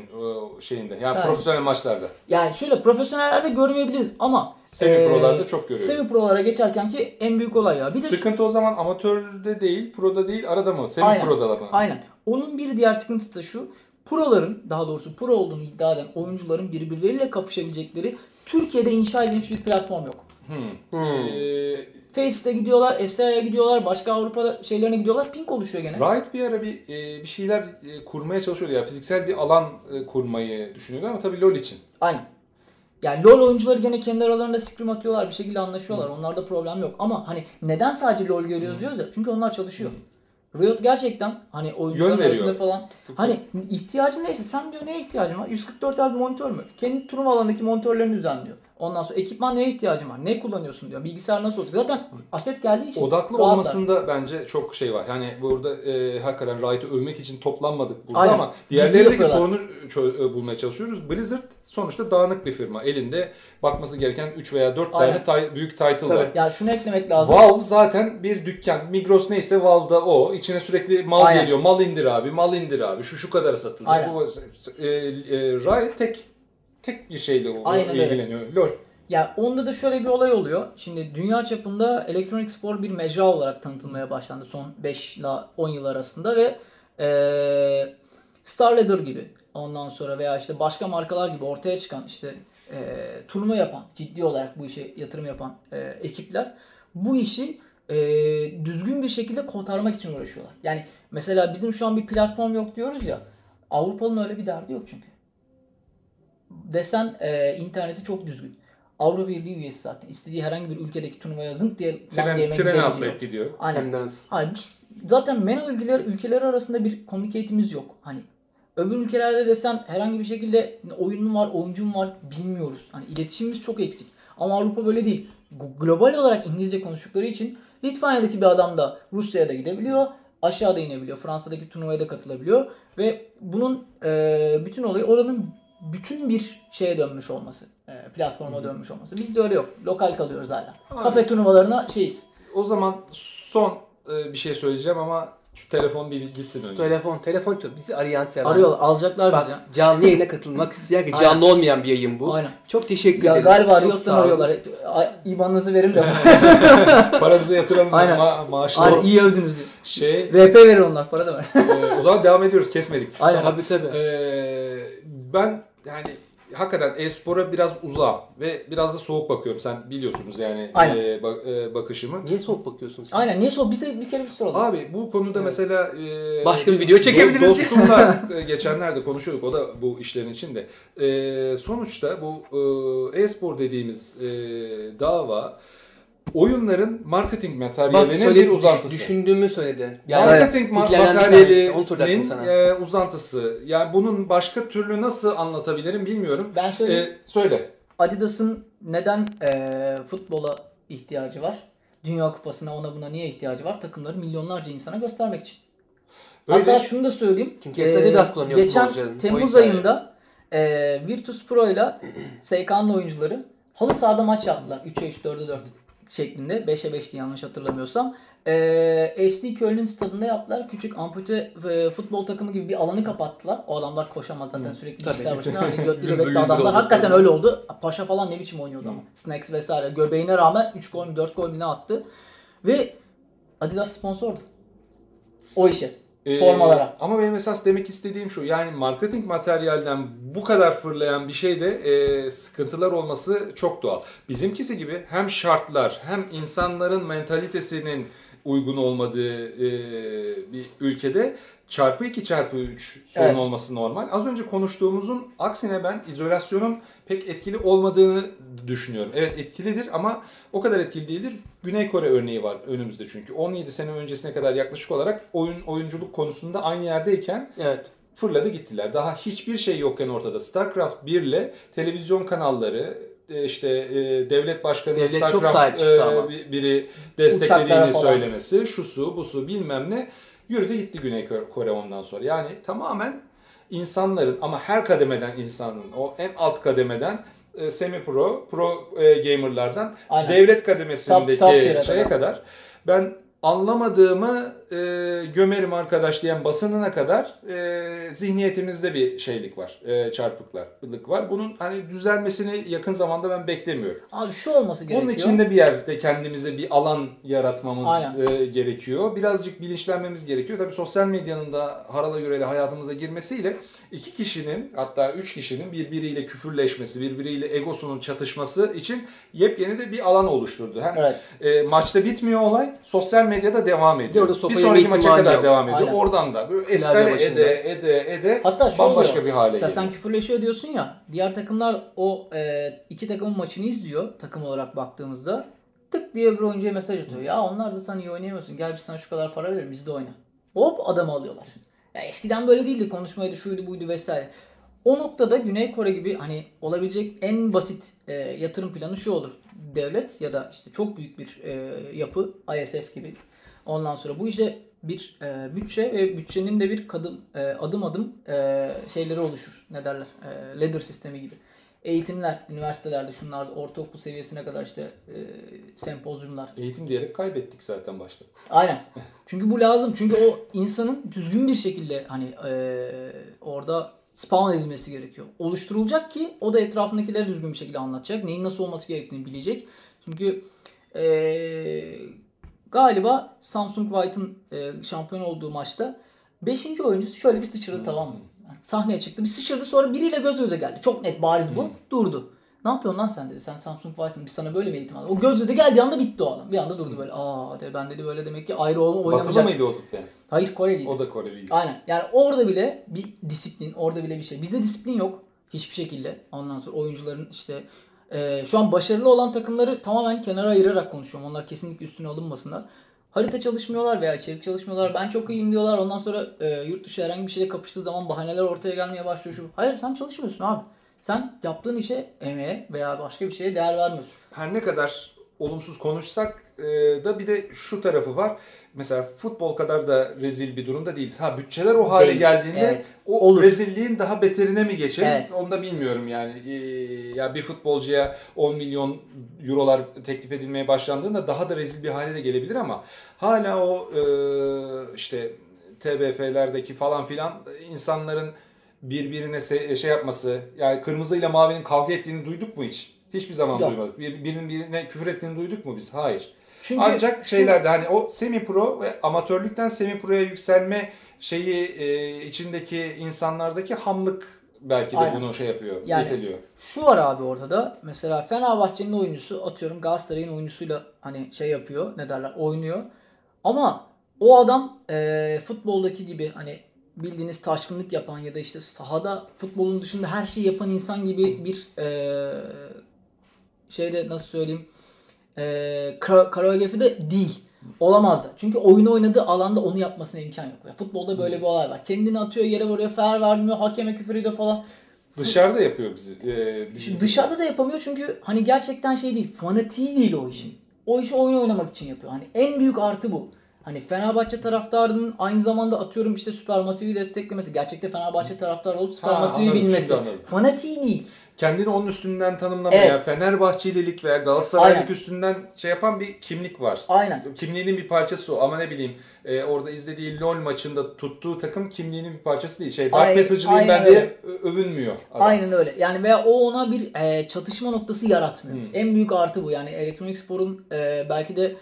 şeyinde? Yani Evet. profesyonel maçlarda. Yani şöyle profesyonellerde görmeyebiliriz ama Semi prolarda eee, çok görüyorum. Semi prolara geçerken ki en büyük olay ya. Bir de Sıkıntı o zaman amatörde değil, proda değil, arada mı? Semi Aynen. proda mı? Aynen. Onun bir diğer sıkıntısı da şu. Proların daha doğrusu pro olduğunu iddia eden oyuncuların birbirleriyle kapışabilecekleri Türkiye'de inşa edilmiş bir platform yok. Hmm. Hmm. Ee, Face'te gidiyorlar, STA'ya gidiyorlar, başka Avrupa şeylerine gidiyorlar. Pink oluşuyor gene. Riot bir ara bir e, bir şeyler e, kurmaya çalışıyordu ya fiziksel bir alan e, kurmayı düşünüyordu ama tabii LoL için. Aynen. Yani LoL oyuncuları gene kendi aralarında scrim atıyorlar, bir şekilde anlaşıyorlar. Onlarda problem yok. Ama hani neden sadece LoL görüyoruz diyoruz ya? Çünkü onlar çalışıyor. Riot gerçekten hani oyuncuların arasında falan hani ihtiyacın neyse sen diyor neye ihtiyacın var? 144 Hz monitör mü? Kendi turnuva alanındaki monitörlerini düzenliyor. Ondan sonra ekipman neye ihtiyacın var? Ne kullanıyorsun diyor. Bilgisayar nasıl olacak? Zaten aset geldiği için Odaklı rahatlar. olmasında bence çok şey var. Yani burada e, hakikaten Riot'ı övmek için toplanmadık burada Aynen. ama diğerlerindeki sorunu çö- e, bulmaya çalışıyoruz. Blizzard sonuçta dağınık bir firma. Elinde bakması gereken 3 veya 4 tane Aynen. tay- büyük title var. Ya şunu eklemek lazım. Valve zaten bir dükkan. Migros neyse Valve'da o. İçine sürekli mal Aynen. geliyor. Mal indir abi, mal indir abi. Şu şu kadara satılacak. Aynen. Bu, e, e, Riot tek tek bir şeyle o- Aynen öyle. ilgileniyor. LoL. Ya onda da şöyle bir olay oluyor. Şimdi dünya çapında elektronik spor bir mecra olarak tanıtılmaya başlandı son 5 ile 10 yıl arasında ve eee StarLadder gibi ondan sonra veya işte başka markalar gibi ortaya çıkan işte eee turnuva yapan, ciddi olarak bu işe yatırım yapan eee, ekipler bu işi eee, düzgün bir şekilde kotarmak için uğraşıyorlar. Yani mesela bizim şu an bir platform yok diyoruz ya. Avrupa'nın öyle bir derdi yok çünkü. Desen eee, interneti çok düzgün. Avrupa Birliği üyesi zaten. İstediği herhangi bir ülkedeki turnuvaya zınk diye Tren, gidebiliyor. atlayıp gidiyor. Aynen. Hani biz zaten MENA ülkeler, ülkeleri arasında bir communicate'imiz yok. Hani öbür ülkelerde desen herhangi bir şekilde oyunun var, oyuncun var bilmiyoruz. Hani iletişimimiz çok eksik. Ama Avrupa böyle değil. Global olarak İngilizce konuştukları için Litvanya'daki bir adam da Rusya'ya da gidebiliyor. Aşağıda inebiliyor. Fransa'daki turnuvaya da katılabiliyor. Ve bunun e, bütün olayı oranın bütün bir şeye dönmüş olması. e, platforma dönmüş olması. Bizde öyle yok. Lokal kalıyoruz hala. Abi. Kafe turnuvalarına şeyiz. O zaman son e, bir şey söyleyeceğim ama şu telefon bir gitsin önce. Telefon, telefon çok. Bizi arayan seven. Arıyorlar, alacaklar Bak bizi. ya. canlı yayına katılmak [LAUGHS] isteyen ki canlı olmayan bir yayın bu. Aynen. Çok teşekkür Ya ederiz. galiba olun. arıyorlar. Hep, "Ay, İban'ınızı verin de. [LAUGHS] Paranızı yatıralım. Aynen. Ma- maaşları. Aynen iyi övdünüz diye. Şey, VP verir onlar para da ver. e, o zaman devam ediyoruz. Kesmedik. Aynen. Tabii tabii. Ee, ben yani hakikaten e-spora biraz uzağım ve biraz da soğuk bakıyorum. Sen biliyorsunuz yani Aynen. e, bak- e, bakışımı. Niye soğuk bakıyorsun sen? Aynen. Niye sor? Bize bir kere bir soralım. Abi bu konuda mesela e, Başka bir video çekebiliriz. do- Dostumla [LAUGHS] e, geçenlerde konuşuyorduk. O da bu işlerin içinde. E, sonuçta bu e, e-spor dediğimiz e, dava oyunların marketing materyalinin bir uzantısı. Düşündüğümü söyledi. Marketing ma- fikirlerden bir tanesi. Onu materyalinin e, uzantısı. Yani bunun başka türlü nasıl anlatabilirim bilmiyorum. Ben söyleyeyim. E, söyle. Adidas'ın neden eee, futbola ihtiyacı var? Dünya Kupası'na ona buna niye ihtiyacı var? Takımları milyonlarca insana göstermek için. Öyle. Hatta şunu da söyleyeyim. Çünkü hepsi Eee, Adidas kullanıyor Geçen Temmuz ayında eee Virtus Pro ile SK'nın oyuncuları halı sahada maç yaptılar. 3'e 3, 4'e 4 şeklinde. 5'e 5'ti yanlış hatırlamıyorsam. Eee FC Köln'ün stadında yaptılar. Küçük ampute e, futbol takımı gibi bir alanı kapattılar. O adamlar koşamaz zaten sürekli Tabii. bilgisayar başında. Hani götlü [LAUGHS] göbekli adamlar. Hakikaten öyle oldu. Paşa falan ne biçim oynuyordu ama. Snacks vesaire. Göbeğine rağmen 3 gol mü 4 gol mü ne attı. Ve Adidas sponsordu. O işe. Ee, Formalara. ama benim esas demek istediğim şu. Yani marketing materyalden bu kadar fırlayan bir şeyde e, sıkıntılar olması çok doğal. Bizimkisi gibi hem şartlar hem insanların mentalitesinin uygun olmadığı e, bir ülkede çarpı 2 çarpı 3 sorun Evet. olması normal. Az önce konuştuğumuzun aksine ben izolasyonun pek etkili olmadığını düşünüyorum. Evet etkilidir ama o kadar etkili değildir. Güney Kore örneği var önümüzde çünkü. 17 sene öncesine kadar yaklaşık olarak oyun oyunculuk konusunda aynı yerdeyken Evet. fırladı gittiler. Daha hiçbir şey yokken ortada. StarCraft 1 ile televizyon kanalları işte e, devlet başkanı Devlet çıktı e, biri desteklediğini söylemesi, şusu, busu bilmem ne. Yürüdü gitti Güney Kore- ondan sonra. Yani tamamen insanların ama her kademeden insanın o en alt kademeden e, semi pro, pro e, gamerlardan Aynen. devlet kademesindeki Top- top şeye kadar. Ben anlamadığımı e, gömerim arkadaş diyen basınına kadar e, zihniyetimizde bir şeylik var. E, çarpıklık var. Bunun hani düzelmesini yakın zamanda ben beklemiyorum. Abi şu olması gerekiyor. Onun içinde bir yerde kendimize bir alan yaratmamız Aynen. e, gerekiyor. Birazcık bilinçlenmemiz gerekiyor. Tabii sosyal medyanın da harala gürele hayatımıza girmesiyle iki kişinin hatta üç kişinin birbiriyle küfürleşmesi, birbiriyle egosunun çatışması için yepyeni de bir alan oluşturdu. Hem Evet. e, maçta bitmiyor olay, sosyal medyada devam ediyor. orada Bir sopayı sonraki maça kadar yok. devam ediyor. Aynen. Oradan da böyle eskale ede ede ede Hatta şu bambaşka oluyor. bir hale geliyor. sen küfürleşiyor diyorsun ya. Diğer takımlar o e, iki takımın maçını izliyor takım olarak baktığımızda. Tık diye bir oyuncuya mesaj atıyor. Ya onlar da sen iyi oynayamıyorsun. Gel biz sana şu kadar para verelim biz de oyna. Hop adamı alıyorlar. Ya eskiden böyle değildi. Konuşmaydı şuydu buydu vesaire. O noktada Güney Kore gibi hani olabilecek en basit e, yatırım planı şu olur. Devlet ya da işte çok büyük bir e, yapı ISF gibi. Ondan sonra bu işte bir e, bütçe ve bütçenin de bir kadım e, adım adım e, şeyleri oluşur. Ne derler? E, ladder sistemi gibi. Eğitimler, üniversitelerde şunlarda ortaokul seviyesine kadar işte e, sempozyumlar, Eğitim diyerek kaybettik zaten başta. Aynen. Çünkü bu lazım. Çünkü o insanın düzgün bir şekilde hani eee, orada spawn edilmesi gerekiyor. Oluşturulacak ki o da etrafındakilere düzgün bir şekilde anlatacak. Neyin nasıl olması gerektiğini bilecek. Çünkü eee, galiba Samsung White'ın eee, şampiyon olduğu maçta 5. oyuncusu şöyle bir sıçradı tamam mı? Sahneye çıktı. Bir sıçradı sonra biriyle göz göze geldi. Çok net bariz bu. Durdu. Ne yapıyorsun lan sen dedi. Sen Samsung White'ın biz sana böyle mi eğitim aldık? O göz göze geldiği anda bitti o adam. Bir anda durdu böyle. Aa dedi, ben dedi böyle demek ki ayrı olma Batılı oynamayacak. mıydı o zıplayan? Hayır Koreliydi. O da Koreliydi. Aynen. Yani orada bile bir disiplin, orada bile bir şey. Bizde disiplin yok hiçbir şekilde. Ondan sonra oyuncuların işte e, şu an başarılı olan takımları tamamen kenara ayırarak konuşuyorum. Onlar kesinlikle üstüne alınmasınlar. Harita çalışmıyorlar veya içerik çalışmıyorlar. Ben çok iyiyim diyorlar. Ondan sonra e, yurt dışı herhangi bir şeyle kapıştığı zaman bahaneler ortaya gelmeye başlıyor. Şu. Hayır sen çalışmıyorsun abi. Sen yaptığın işe, emeğe veya başka bir şeye değer vermiyorsun. her ne kadar olumsuz konuşsak e, da bir de şu tarafı var. Mesela futbol kadar da rezil bir durumda değil. Ha bütçeler o hale Değil. geldiğinde Evet. o Olur. rezilliğin daha beterine mi geçeriz? Evet. Onu da bilmiyorum yani. E, ya bir futbolcuya 10 milyon eurolar teklif edilmeye başlandığında daha da rezil bir hale de gelebilir ama hala o e, işte TBF'lerdeki falan filan insanların birbirine şey yapması yani kırmızıyla mavinin kavga ettiğini duyduk mu hiç? Hiçbir zaman Yok. duymadık. Bir, birinin birine küfür ettiğini duyduk mu biz? Hayır. Çünkü Ancak şeylerde hani o semi pro ve amatörlükten semi proya yükselme şeyi e, içindeki insanlardaki hamlık belki de Aynen. bunu şey yapıyor, Yani- yeteliyor. Şu var abi ortada. Mesela Fenerbahçe'nin oyuncusu atıyorum Galatasaray'ın oyuncusuyla hani şey yapıyor. Ne derler? Oynuyor. Ama o adam e, futboldaki gibi hani bildiğiniz taşkınlık yapan ya da işte sahada futbolun dışında her şeyi yapan insan gibi bir e, şeyde nasıl söyleyeyim e, kara- koreografi de değil. Olamaz da. Çünkü oyunu oynadığı alanda onu yapmasına imkan yok. Ve futbolda böyle bir olay var. Kendini atıyor yere vuruyor, fer vermiyor, hakeme küfür ediyor falan. Dışarıda yapıyor bizi. E, bizi. Şimdi dışarıda da yapamıyor çünkü hani gerçekten şey değil. Fanatiği değil o işin. O işi oyun oynamak için yapıyor. Hani en büyük artı bu. Hani Fenerbahçe taraftarının aynı zamanda atıyorum işte Supermassive'i desteklemesi. Gerçekte Fenerbahçe taraftarı olup Supermassive'i anladım, bilmesi. Fanatiği değil. Kendini onun üstünden tanımlamaya, Evet. Fenerbahçelilik veya Galatasaraylık Aynen. üstünden şey yapan bir kimlik var. Aynen. Kimliğinin bir parçası o ama ne bileyim e, orada izlediği LoL maçında tuttuğu takım kimliğinin bir parçası değil. Şey Dark Passage'lıyım ben diye övünmüyor. adam. Aynen öyle. Yani veya o ona bir e, çatışma noktası yaratmıyor. Hmm. En büyük artı bu. Yani elektronik sporun e, belki de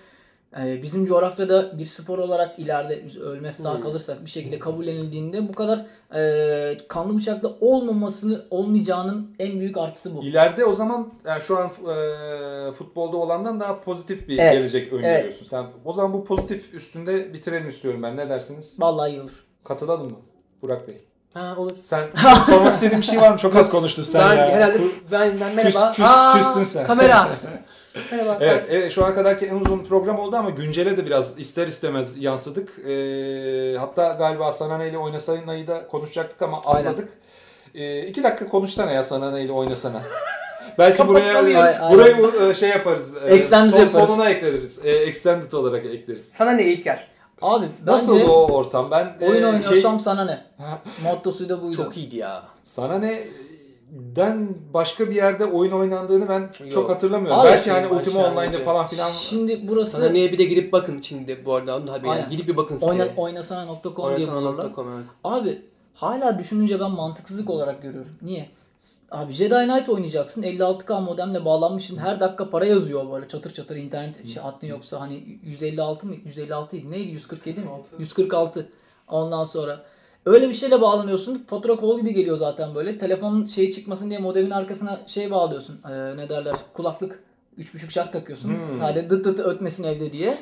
bizim coğrafyada bir spor olarak ileride biz ölmez sağ Hmm. kalırsak bir şekilde kabullenildiğinde bu kadar e, kanlı bıçaklı olmamasını olmayacağının en büyük artısı bu. İleride o zaman yani şu an e, futbolda olandan daha pozitif bir Evet. gelecek öngörüyorsun. Sen o zaman bu pozitif üstünde bitirelim istiyorum ben. Ne dersiniz? Vallahi iyi olur. Katılalım mı? Burak Bey. Ha olur. Sen sormak istediğin bir şey var mı? Çok az konuştun sen ben ya. herhalde ben, ben merhaba. küs- Aa, küstün sen. Kamera. [LAUGHS] merhaba. Evet, evet, şu ana kadarki en uzun program oldu ama güncele de biraz ister istemez yansıdık. Ee, hatta galiba Sanane ile oynasana'yı da konuşacaktık ama atladık. Ee, iki dakika konuşsana ya Sanane ile oynasana. [LAUGHS] Belki buraya. Aynen. burayı e, şey yaparız. e, Extended son, yaparız. sonuna ekleriz. E, extended olarak ekleriz. Sana ne ilk yer? Abi Nasıldı o ortam? Ben oyun e, oynuyorsam key- sana ne? [LAUGHS] Mottosu da buydu. Çok iyiydi ya. sana ne den başka bir yerde oyun oynandığını ben Yok. çok hatırlamıyorum. Abi, Belki şey, hani Ultima aşağı Online'da falan filan Şimdi burası Sana niye bir de gidip bakın şimdi bu arada onun haberi. Aynen. Gidip bir bakın siteye. oyna, oynasana.com diye bulurlar. Oynasana.com evet. Abi hala düşününce ben mantıksızlık olarak görüyorum. Niye? Abi Jedi Knight oynayacaksın. 56K modemle bağlanmışsın. Her dakika para yazıyor böyle çatır çatır internet şey, hattın yoksa hani 156 mı? 156 idi. Neydi? 147 mi? 146. Ondan sonra öyle bir şeyle bağlanıyorsun. Fatura kol gibi geliyor zaten böyle. Telefonun şey çıkmasın diye modemin arkasına şey bağlıyorsun. Ee, ne derler? Kulaklık 3.5 şart takıyorsun. Hmm. Sadece dıt dıt ötmesin evde diye.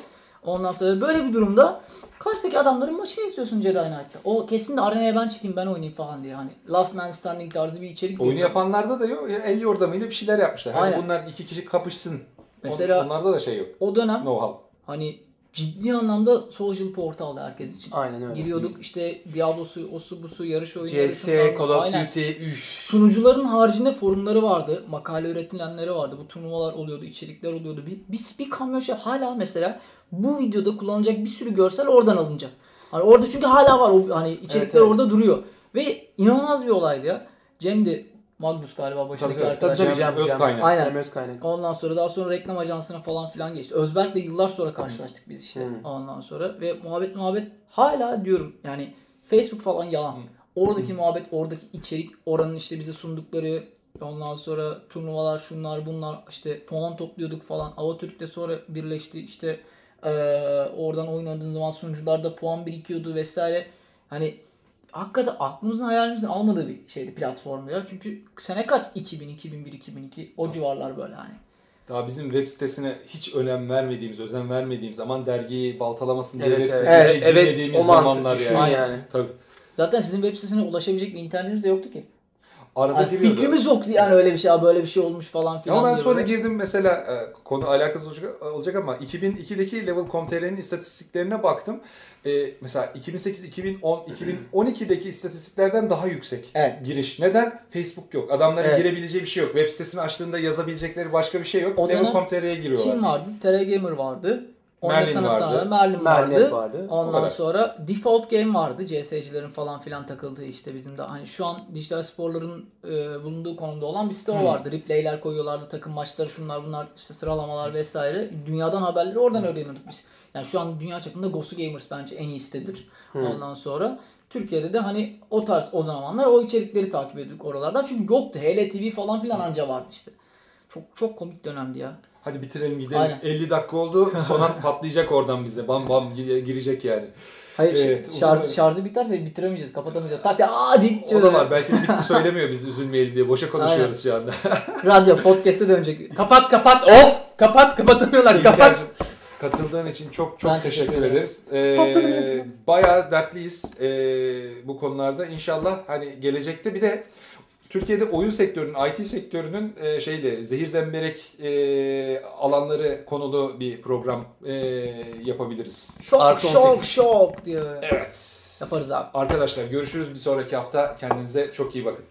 Ondan sonra böyle bir durumda karşıdaki adamların maçını izliyorsun Jedi Knight'ta. O kesin de arenaya ben çıkayım ben oynayayım falan diye. Hani Last Man Standing tarzı bir içerik. oyunu yapanlarda da yok. El yordamıyla bir şeyler yapmışlar. Aynen. bunlar iki kişi kapışsın. Mesela- On- onlarda da şey yok. O dönem Know-how. hani ciddi anlamda social portaldı herkes için. Aynen öyle. Giriyorduk işte Diablo'su, osu busu, yarış oyunları. CS, Call of. Duty, üf. Sunucuların haricinde forumları vardı. Makale üretilenleri vardı. Bu turnuvalar oluyordu, içerikler oluyordu. Bir, bir, bir kamyon şey hala mesela bu videoda kullanılacak bir sürü görsel oradan alınacak. Hani orada çünkü hala var o hani içerikler Evet, evet. orada duruyor. Ve inanılmaz bir olaydı ya. Cem de Magnus galiba başındaki tabii. arkadaş. Tabii tabii Cem Cem. Özkaynak. Aynen. Cem Özkaynak. Ondan sonra daha sonra reklam ajansına falan filan geçti. Özberk'le yıllar sonra karşılaştık biz işte Hmm. ondan sonra ve muhabbet muhabbet hala diyorum yani Facebook falan yalan. Oradaki muhabbet, oradaki içerik, oranın işte bize sundukları ondan sonra turnuvalar, şunlar bunlar işte puan topluyorduk falan. Avatürk'te sonra birleşti işte eee, oradan oynadığın zaman sunucularda puan birikiyordu vesaire. Hani hakikaten aklımızın hayalimizin almadığı bir şeydi platformda ya. Çünkü sene kaç? 2000, 2001, 2002 o civarlar böyle hani. Daha bizim web sitesine hiç önem vermediğimiz, özen vermediğimiz zaman dergiyi baltalamasın diye Evet, web evet. sitesine Evet, evet, girmediğimiz o mantık zamanlar yani. yani. Tabii. Zaten sizin web sitesine ulaşabilecek bir internetimiz de yoktu ki. Arada Hani giriyordu. fikrimiz yoktu yani öyle bir şey, "Aa, böyle bir şey olmuş falan filan. Ama ben sonra böyle. girdim mesela e, konu alakasız olacak, ama 2002'deki Level.com.tr'nin istatistiklerine baktım. E, mesela 2008, 2010, 2012'deki istatistiklerden daha yüksek Evet. giriş. Neden? Facebook yok. Adamların Evet. girebileceği bir şey yok. Web sitesini açtığında yazabilecekleri başka bir şey yok. Level.com.tr'ye giriyorlar. Kim vardı? TR Gamer vardı. Merlin vardı. Sana, Merlin vardı. Merlin vardı. O Ondan sonra Default Game vardı. CS'cilerin falan filan takıldığı işte bizim de hani şu an dijital sporların e, bulunduğu konumda olan bir site o vardı. Replay'ler koyuyorlardı, takım maçları şunlar bunlar işte sıralamalar vesaire. Dünyadan haberleri oradan öğreniyorduk biz. Yani şu an dünya çapında Gosu Gamers bence en iyi sitedir. Ondan sonra Türkiye'de de hani o tarz o zamanlar o içerikleri takip ediyorduk oralardan. Çünkü yoktu. HLTV falan filan anca vardı işte. Çok çok komik dönemdi ya. Hadi bitirelim gidelim. Aynen. 50 dakika oldu. Sonat [LAUGHS] patlayacak oradan bize. Bam bam gi- girecek yani. Hayır şey- Evet, uzun şarj, bölüm. şarjı biterse bitiremeyeceğiz, kapatamayacağız. Tak diye aa diye O gideceğiz. da var. Belki de bitti [LAUGHS] söylemiyor biz üzülmeyelim diye. Boşa konuşuyoruz şu anda. [LAUGHS] Radyo, podcast'e dönecek. Kapat kapat of! Kapat kapatamıyorlar kapat. Katıldığın için çok çok Ben teşekkür, teşekkür ederiz. Ee, bayağı dertliyiz ee, bu konularda. İnşallah hani gelecekte bir de Türkiye'de oyun sektörünün, IT sektörünün e, şeyle zehir zemberek e, alanları konulu bir program e, yapabiliriz. Şok Artı şok 18. şok diyor. Evet. Yaparız abi. Arkadaşlar görüşürüz bir sonraki hafta. Kendinize çok iyi bakın.